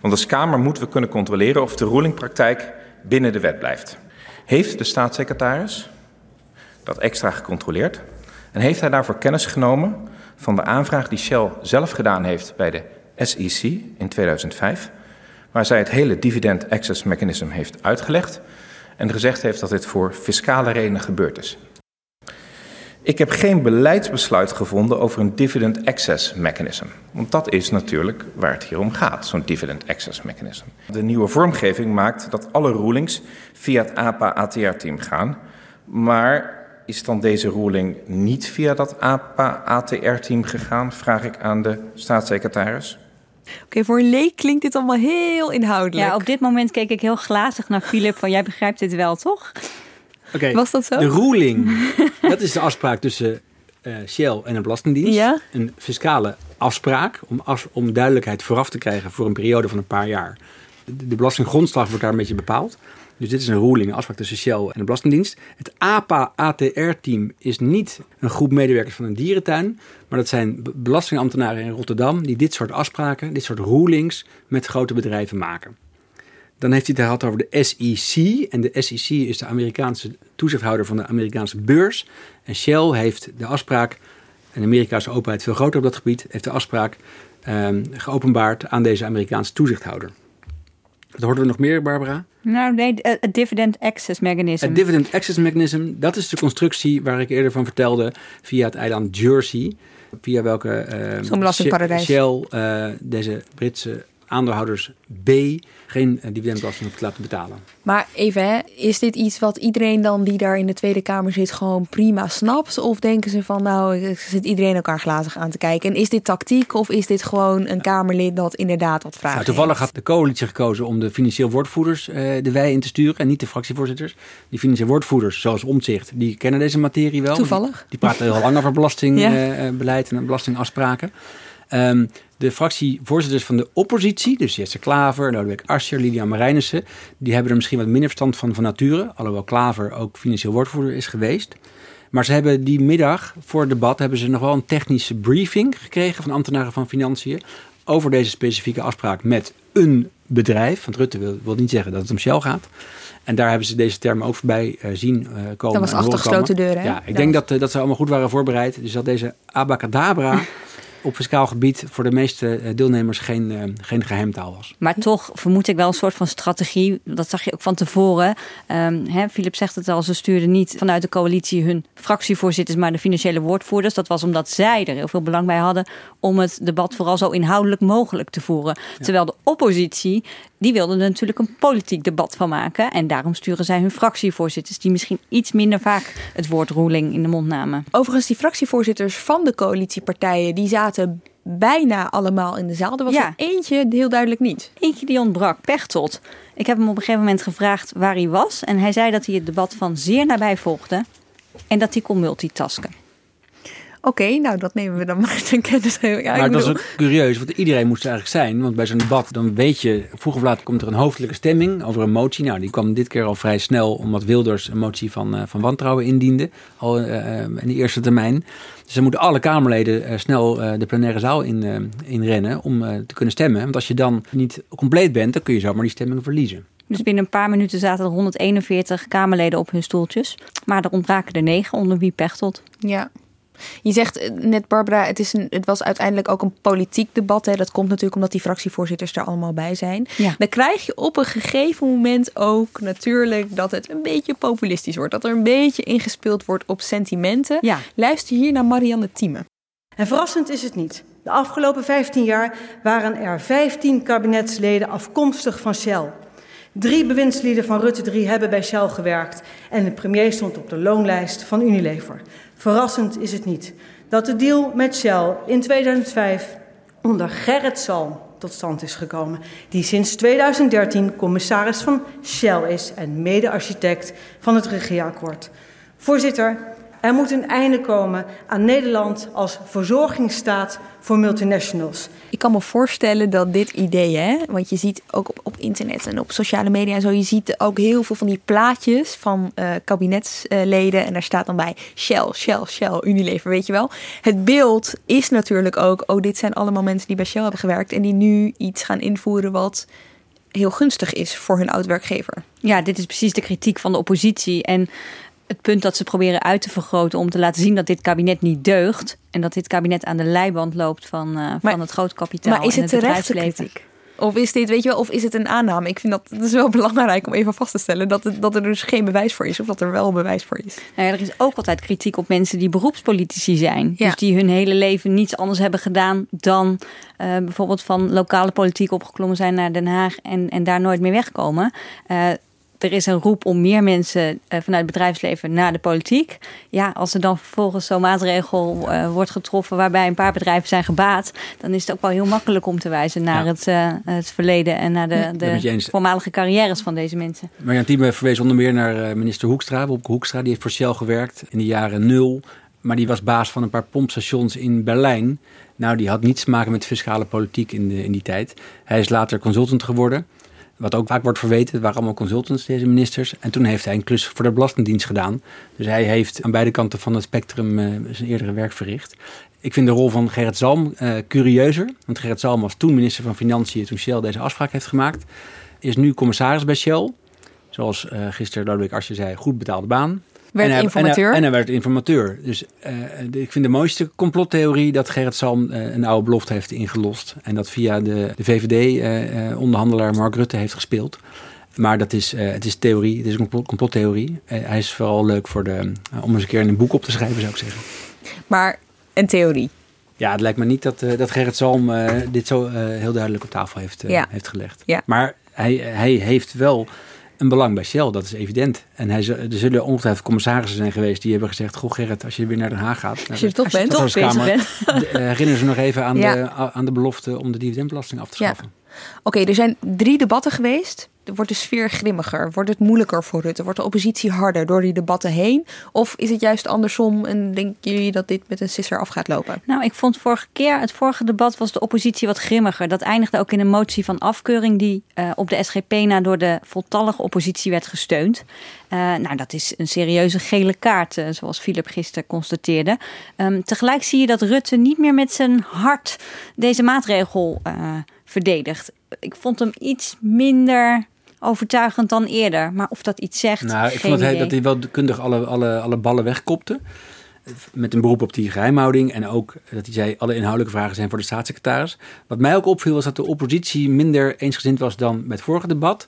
Want als Kamer moeten we kunnen controleren of de rulingpraktijk binnen de wet blijft. Heeft de staatssecretaris dat extra gecontroleerd en heeft hij daarvoor kennis genomen van de aanvraag die Shell zelf gedaan heeft bij de SEC in 2005, waar zij het hele dividend access mechanism heeft uitgelegd en gezegd heeft dat dit voor fiscale redenen gebeurd is. Ik heb geen beleidsbesluit gevonden over een dividend access mechanism. Want dat is natuurlijk waar het hier om gaat, zo'n dividend access mechanism. De nieuwe vormgeving maakt dat alle rulings via het APA-ATR-team gaan. Maar is dan deze ruling niet via dat APA-ATR-team gegaan, vraag ik aan de staatssecretaris. Oké, voor een leek klinkt dit allemaal heel inhoudelijk. Ja, op dit moment keek ik heel glazig naar Philip van jij begrijpt dit wel, toch? Oké, Was dat zo? De ruling, dat is de afspraak tussen uh, Shell en een belastingdienst. Ja? Een fiscale afspraak om, as, om duidelijkheid vooraf te krijgen voor een periode van een paar jaar. De, de belastinggrondslag wordt daar een beetje bepaald. Dus dit is een ruling, een afspraak tussen Shell en de Belastingdienst. Het APA-ATR-team is niet een groep medewerkers van een dierentuin. Maar dat zijn belastingambtenaren in Rotterdam die dit soort afspraken, dit soort rulings met grote bedrijven maken. Dan heeft hij het gehad over de SEC. En de SEC is de Amerikaanse toezichthouder van de Amerikaanse beurs. En Shell heeft de afspraak, en Amerika is openheid veel groter op dat gebied, heeft de afspraak um, geopenbaard aan deze Amerikaanse toezichthouder. Wat hoorden we nog meer, Barbara? Nou, nee, het dividend access mechanism. Het dividend access mechanism, dat is de constructie waar ik eerder van vertelde via het eiland Jersey. Via welke uh. Shell uh, deze Britse aandeelhouders B geen eh, dividendbelasting hoeft te laten betalen. Maar even, hè, is dit iets wat iedereen dan die daar in de Tweede Kamer zit gewoon prima snapt? Of denken ze van nou, zit iedereen elkaar glazig aan te kijken? En is dit tactiek of is dit gewoon een Kamerlid dat inderdaad wat vraagt? Nou, toevallig had de coalitie gekozen om de financieel woordvoerders uh, de wij in te sturen en niet de fractievoorzitters. Die financieel woordvoerders, zoals Omtzigt, die kennen deze materie wel. Toevallig. Die, die praten heel lang over belastingbeleid ja. en belastingafspraken. Um, de fractievoorzitters van de oppositie, dus Jesse Klaver, Lodewijk Asscher, Lilian Marijnissen, die hebben er misschien wat minder verstand van van nature, alhoewel Klaver ook financieel woordvoerder is geweest. Maar ze hebben die middag voor het debat hebben ze nog wel een technische briefing gekregen van ambtenaren van Financiën over deze specifieke afspraak met een bedrijf. Want Rutte wil, wil niet zeggen dat het om Shell gaat. En daar hebben ze deze termen ook voorbij uh, zien uh, komen. Dat was achter gesloten deuren. Ja, ik denk dat, uh, dat ze allemaal goed waren voorbereid. Dus dat deze abacadabra op fiscaal gebied voor de meeste eh, deelnemers geen, uh, geen geheimtaal was. Maar toch vermoed ik wel een soort van strategie. Dat zag je ook van tevoren. Um, hè, Philip zegt het al, ze stuurden niet vanuit de coalitie hun fractievoorzitters, maar de financiële woordvoerders. Dat was omdat zij er heel veel belang bij hadden om het debat vooral zo inhoudelijk mogelijk te voeren. Ja. Terwijl de oppositie, die wilde er natuurlijk een politiek debat van maken. En daarom sturen zij hun fractievoorzitters, die misschien iets minder vaak het woord ruling in de mond namen. Overigens, die fractievoorzitters van de coalitiepartijen, die zaten zaten bijna allemaal in de zaal. Er was er eentje heel duidelijk niet. Eentje die ontbrak, Pechtold. Ik heb hem op een gegeven moment gevraagd waar hij was. En hij zei dat hij het debat van zeer nabij volgde. En dat hij kon multitasken. Oké, nou dat nemen we dan maar ten kennis. Ja, maar dat is ook curieus, want iedereen moest er eigenlijk zijn. Want bij zo'n debat, dan weet je, vroeg of laat komt er een hoofdelijke stemming over een motie. Nou, die kwam dit keer al vrij snel, omdat Wilders een motie van, uh, van wantrouwen indiende. Al uh, in de eerste termijn. Dus dan moeten alle Kamerleden uh, snel de plenaire zaal in, in rennen om te kunnen stemmen. Want als je dan niet compleet bent, dan kun je zomaar die stemming verliezen. Dus binnen een paar minuten zaten er 141 Kamerleden op hun stoeltjes. Maar er ontbraken er negen, onder wie Pechtold. Ja. Je zegt eh, net, Barbara, het, is een, het was uiteindelijk ook een politiek debat. Hè. Dat komt natuurlijk omdat die fractievoorzitters er allemaal bij zijn. Dan krijg je op een gegeven moment ook natuurlijk dat het een beetje populistisch wordt. Dat er een beetje ingespeeld wordt op sentimenten. Ja. Luister hier naar Marianne Thieme. En verrassend is het niet. De afgelopen 15 jaar waren er 15 kabinetsleden afkomstig van Shell. Drie bewindslieden van Rutte 3 hebben bij Shell gewerkt en de premier stond op de loonlijst van Unilever. Verrassend is het niet dat de deal met Shell in 2005 onder Gerrit Salm tot stand is gekomen, die sinds 2013 commissaris van Shell is en mede-architect van het regeerakkoord. Voorzitter, er moet een einde komen aan Nederland als verzorgingsstaat voor multinationals. Ik kan me voorstellen dat dit idee, hè, want je ziet ook op, op internet en op sociale media en zo, je ziet ook heel veel van die plaatjes van uh, kabinetsleden en daar staat dan bij Shell, Shell, Shell, Unilever, weet je wel. Het beeld is natuurlijk ook, oh, dit zijn allemaal mensen die bij Shell hebben gewerkt en die nu iets gaan invoeren wat heel gunstig is voor hun oud-werkgever. Ja, dit is precies de kritiek van de oppositie. En het punt dat ze proberen uit te vergroten om te laten zien dat dit kabinet niet deugt. En dat dit kabinet aan de leiband loopt van, uh, van het groot kapitaal. Maar is het, het bedrijfsleven? Of is dit, weet je wel, of is het een aanname? Ik vind dat, dat is wel belangrijk om even vast te stellen dat, het, dat er dus geen bewijs voor is, of dat er wel bewijs voor is. Nou ja, er is ook altijd kritiek op mensen die beroepspolitici zijn. Dus die hun hele leven niets anders hebben gedaan dan uh, bijvoorbeeld van lokale politiek opgeklommen zijn naar Den Haag en, en daar nooit meer wegkomen. Uh, er is een roep om meer mensen uh, vanuit het bedrijfsleven naar de politiek. Ja, als er dan vervolgens zo'n maatregel uh, wordt getroffen waarbij een paar bedrijven zijn gebaat, dan is het ook wel heel makkelijk om te wijzen naar ja. het, uh, het verleden en naar de, de voormalige carrières van deze mensen. Marjan Thieme verwees onder meer naar minister Hoekstra. Wopke Hoekstra, die heeft voor Shell gewerkt in de jaren nul. Maar die was baas van een paar pompstations in Berlijn. Nou, die had niets te maken met fiscale politiek in, de, in die tijd. Hij is later consultant geworden. Wat ook vaak wordt verweten, het waren allemaal consultants, deze ministers. En toen heeft hij een klus voor de Belastingdienst gedaan. Dus hij heeft aan beide kanten van het spectrum uh, zijn eerdere werk verricht. Ik vind de rol van Gerrit Zalm uh, curieuzer. Want Gerrit Zalm was toen minister van Financiën toen Shell deze afspraak heeft gemaakt. Is nu commissaris bij Shell. Zoals uh, gisteren Lodewijk Asscher zei, goed betaalde baan. Werd en hij, informateur. En hij, en hij, werd informateur. Dus uh, ik vind de mooiste complottheorie dat Gerrit Salm uh, een oude belofte heeft ingelost. En dat via de, de VVD-onderhandelaar uh, Mark Rutte heeft gespeeld. Maar dat is, het is theorie, het is een complottheorie. hij is vooral leuk voor de, om eens een keer in een boek op te schrijven, zou ik zeggen. Maar een theorie? Ja, het lijkt me niet dat, dat Gerrit Salm dit zo heel duidelijk op tafel heeft, ja. heeft gelegd. Ja. Maar hij, hij heeft wel een belang bij Shell, dat is evident. En hij, er zullen ongetwijfeld commissarissen zijn geweest die hebben gezegd: Goh, Gerrit, als je weer naar Den Haag gaat. Als je er toch bent, toch bezig bent. Herinner ze nog even aan, ja. de, aan de belofte om de dividendbelasting af te schaffen. Ja. Oké, er zijn drie debatten geweest. Wordt de sfeer grimmiger? Wordt het moeilijker voor Rutte? Wordt de oppositie harder door die debatten heen? Of is het juist andersom en denken jullie dat dit met een sisser af gaat lopen? Nou, ik vond vorige keer, het vorige debat was de oppositie wat grimmiger. Dat eindigde ook in een motie van afkeuring die uh, op de SGP na door de voltallige oppositie werd gesteund. Uh, nou, dat is een serieuze gele kaart, uh, zoals Philip gisteren constateerde. Um, tegelijk zie je dat Rutte niet meer met zijn hart deze maatregel verdedigt. Ik vond hem iets minder overtuigend dan eerder. Maar of dat iets zegt. Nou, ik vond dat hij, dat hij wel kundig alle, alle, alle ballen wegkopte. Met een beroep op die geheimhouding. En ook dat hij zei: alle inhoudelijke vragen zijn voor de staatssecretaris. Wat mij ook opviel was dat de oppositie minder eensgezind was dan met het vorige debat.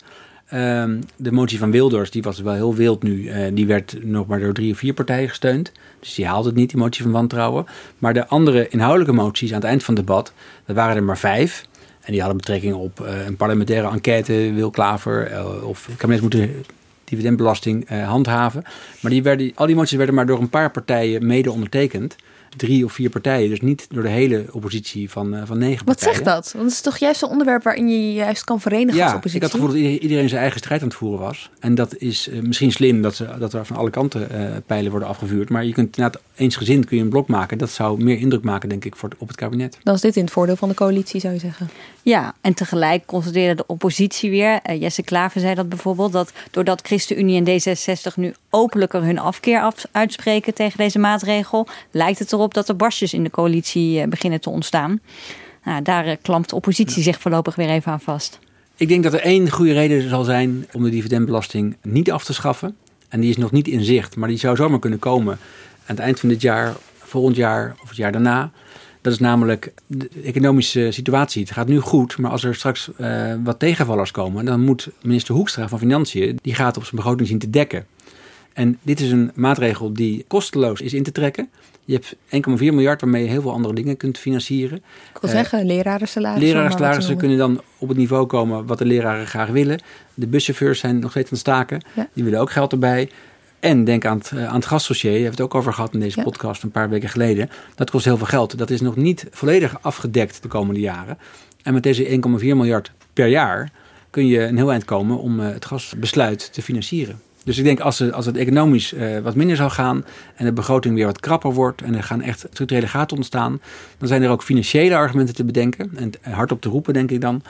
Um, de motie van Wilders, die was wel heel wild nu. Uh, die werd nog maar door drie of vier partijen gesteund. Dus die haalde het niet, die motie van wantrouwen. Maar de andere inhoudelijke moties aan het eind van het debat, dat waren er maar vijf. En die hadden betrekking op uh, een parlementaire enquête, Wil Klaver, uh, of het kabinet moet de dividendbelasting uh, handhaven. Maar die werden, al die moties werden maar door een paar partijen mede ondertekend. Drie of vier partijen. Dus niet door de hele oppositie van, uh, van negen Wat partijen. zegt dat? Want het is toch juist een onderwerp waarin je je juist kan verenigen ja, als oppositie? ik had het gevoel dat iedereen zijn eigen strijd aan het voeren was. En dat is uh, misschien slim dat, ze, dat er van alle kanten uh, pijlen worden afgevuurd. Maar je kunt inderdaad eensgezind kun je een blok maken. Dat zou meer indruk maken, denk ik, voor, op het kabinet. Dan is dit in het voordeel van de coalitie, zou je zeggen. Ja, en tegelijk constateerde de oppositie weer. Jesse Klaver zei dat bijvoorbeeld. Dat doordat ChristenUnie en D66 nu openlijker hun afkeer af, uitspreken tegen deze maatregel, lijkt het erop dat er barstjes in de coalitie beginnen te ontstaan. Nou, daar klampt de oppositie zich voorlopig weer even aan vast. Ik denk dat er één goede reden zal zijn om de dividendbelasting niet af te schaffen. En die is nog niet in zicht, maar die zou zomaar kunnen komen aan het eind van dit jaar, volgend jaar of het jaar daarna. Dat is namelijk de economische situatie. Het gaat nu goed, maar als er straks uh, wat tegenvallers komen, dan moet minister Hoekstra van Financiën, die gaat op zijn begroting zien te dekken. En dit is een maatregel die kosteloos is in te trekken. Je hebt 1,4 miljard waarmee je heel veel andere dingen kunt financieren. Ik wil uh, zeggen, lerarensalarissen. Lerarensalarissen kunnen dan op het niveau komen wat de leraren graag willen. De buschauffeurs zijn nog steeds aan het staken. Ja. Die willen ook geld erbij. En denk aan het, aan het gasdossier, je hebt het ook over gehad in deze ja. podcast een paar weken geleden. Dat kost heel veel geld. Dat is nog niet volledig afgedekt de komende jaren. En met deze 1,4 miljard per jaar kun je een heel eind komen om uh, het gasbesluit te financieren. Dus ik denk als, het, als het economisch uh, wat minder zou gaan en de begroting weer wat krapper wordt en er gaan echt structurele gaten ontstaan, dan zijn er ook financiële argumenten te bedenken en hardop te roepen, denk ik dan,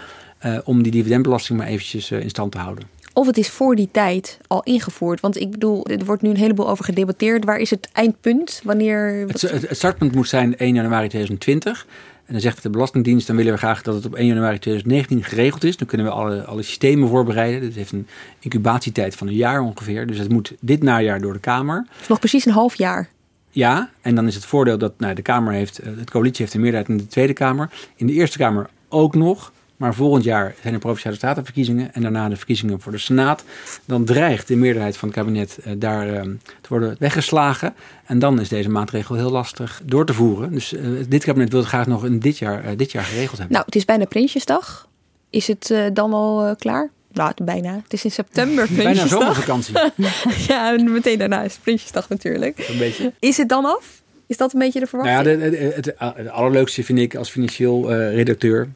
uh, om die dividendbelasting maar eventjes uh, in stand te houden. Of het is voor die tijd al ingevoerd. Want ik bedoel, er wordt nu een heleboel over gedebatteerd. Waar is het eindpunt? Wanneer. Het, het startpunt moet zijn 1 januari 2020. En dan zegt de Belastingdienst, dan willen we graag dat het op 1 januari 2019 geregeld is. Dan kunnen we alle, alle systemen voorbereiden. Dit heeft een incubatietijd van een jaar ongeveer. Dus het moet dit najaar door de Kamer. Dus nog precies een half jaar. Ja, en dan is het voordeel dat nou, de Kamer heeft, het coalitie heeft een meerderheid in de Tweede Kamer. In de Eerste Kamer ook nog. Maar volgend jaar zijn er provinciale statenverkiezingen en daarna de verkiezingen voor de Senaat. Dan dreigt de meerderheid van het kabinet uh, daar uh, te worden weggeslagen. En dan is deze maatregel heel lastig door te voeren. Dus uh, dit kabinet wil het graag nog in dit jaar, dit jaar geregeld hebben. Nou, het is bijna Prinsjesdag. Is het dan al klaar? Nou, bijna. Het is in september Prinsjesdag. Bijna zomervakantie. ja, en meteen daarna is Prinsjesdag natuurlijk. Een beetje. Is het dan af? Is dat een beetje de verwachting? Nou ja, het, het, het, allerleukste vind ik als financieel uh, redacteur.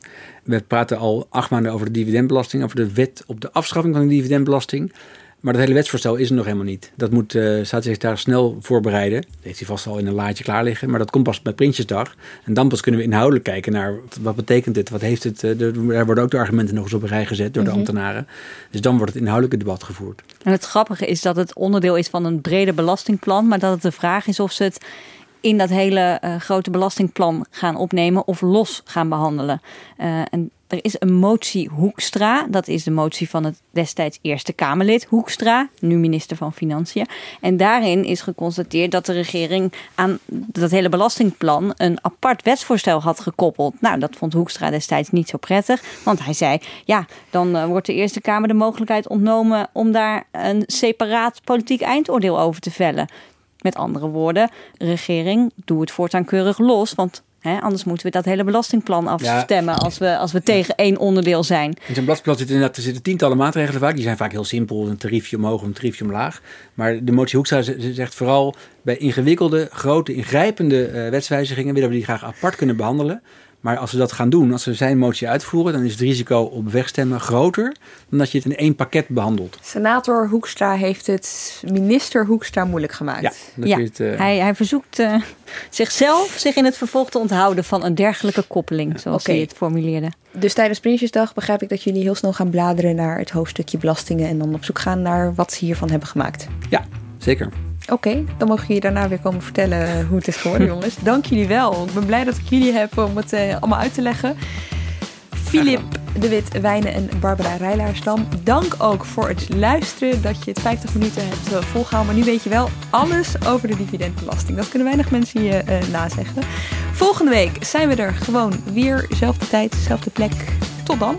We praten al acht maanden over de dividendbelasting, over de wet op de afschaffing van de dividendbelasting. Maar dat hele wetsvoorstel is er nog helemaal niet. Dat moet uh, staatssecretaris snel voorbereiden. Dat heeft hij vast al in een laadje klaar liggen. Maar dat komt pas met Prinsjesdag. En dan pas kunnen we inhoudelijk kijken naar wat betekent dit? Wat heeft het? Er worden ook de argumenten nog eens op een rij gezet door de ambtenaren. Dus dan wordt het inhoudelijke debat gevoerd. En het grappige is dat het onderdeel is van een brede belastingplan. Maar dat het de vraag is of ze het in dat hele uh, grote belastingplan gaan opnemen of los gaan behandelen. Uh, en er is een motie Hoekstra. Dat is de motie van het destijds Eerste Kamerlid Hoekstra, nu minister van Financiën. En daarin is geconstateerd dat de regering aan dat hele belastingplan een apart wetsvoorstel had gekoppeld. Nou, dat vond Hoekstra destijds niet zo prettig. Want hij zei, ja, dan uh, wordt de Eerste Kamer de mogelijkheid ontnomen om daar een separaat politiek eindoordeel over te vellen. Met andere woorden, regering, doe het voortaan keurig los. Want hè, anders moeten we dat hele belastingplan afstemmen ja. als, we, als we tegen één onderdeel zijn. In zo'n belastingplan zitten, inderdaad, er zitten tientallen maatregelen vaak. Die zijn vaak heel simpel, een tariefje omhoog, een tariefje omlaag. Maar de motie Hoekstra zegt vooral bij ingewikkelde, grote, ingrijpende uh, wetswijzigingen willen we die graag apart kunnen behandelen. Maar als we dat gaan doen, als we zijn motie uitvoeren, dan is het risico op wegstemmen groter dan dat je het in één pakket behandelt. Senator Hoekstra heeft het minister Hoekstra moeilijk gemaakt. Ja, dat ja. Het, uh... hij, hij verzoekt uh, zichzelf zich in het vervolg te onthouden van een dergelijke koppeling, zoals okay. hij het formuleerde. Dus tijdens Prinsjesdag begrijp ik dat jullie heel snel gaan bladeren naar het hoofdstukje belastingen en dan op zoek gaan naar wat ze hiervan hebben gemaakt. Ja, zeker. Oké, okay, dan mogen jullie daarna weer komen vertellen hoe het is geworden, jongens. Dank jullie wel. Ik ben blij dat ik jullie heb om het uh, allemaal uit te leggen. Filip de Wit Wijnen en Barbara Rijlaarsdam. Dank ook voor het luisteren, dat je het 50 minuten hebt volgehouden. Maar nu weet je wel alles over de dividendbelasting. Dat kunnen weinig mensen je uh, nazeggen. Volgende week zijn we er gewoon weer. Zelfde tijd, zelfde plek. Tot dan.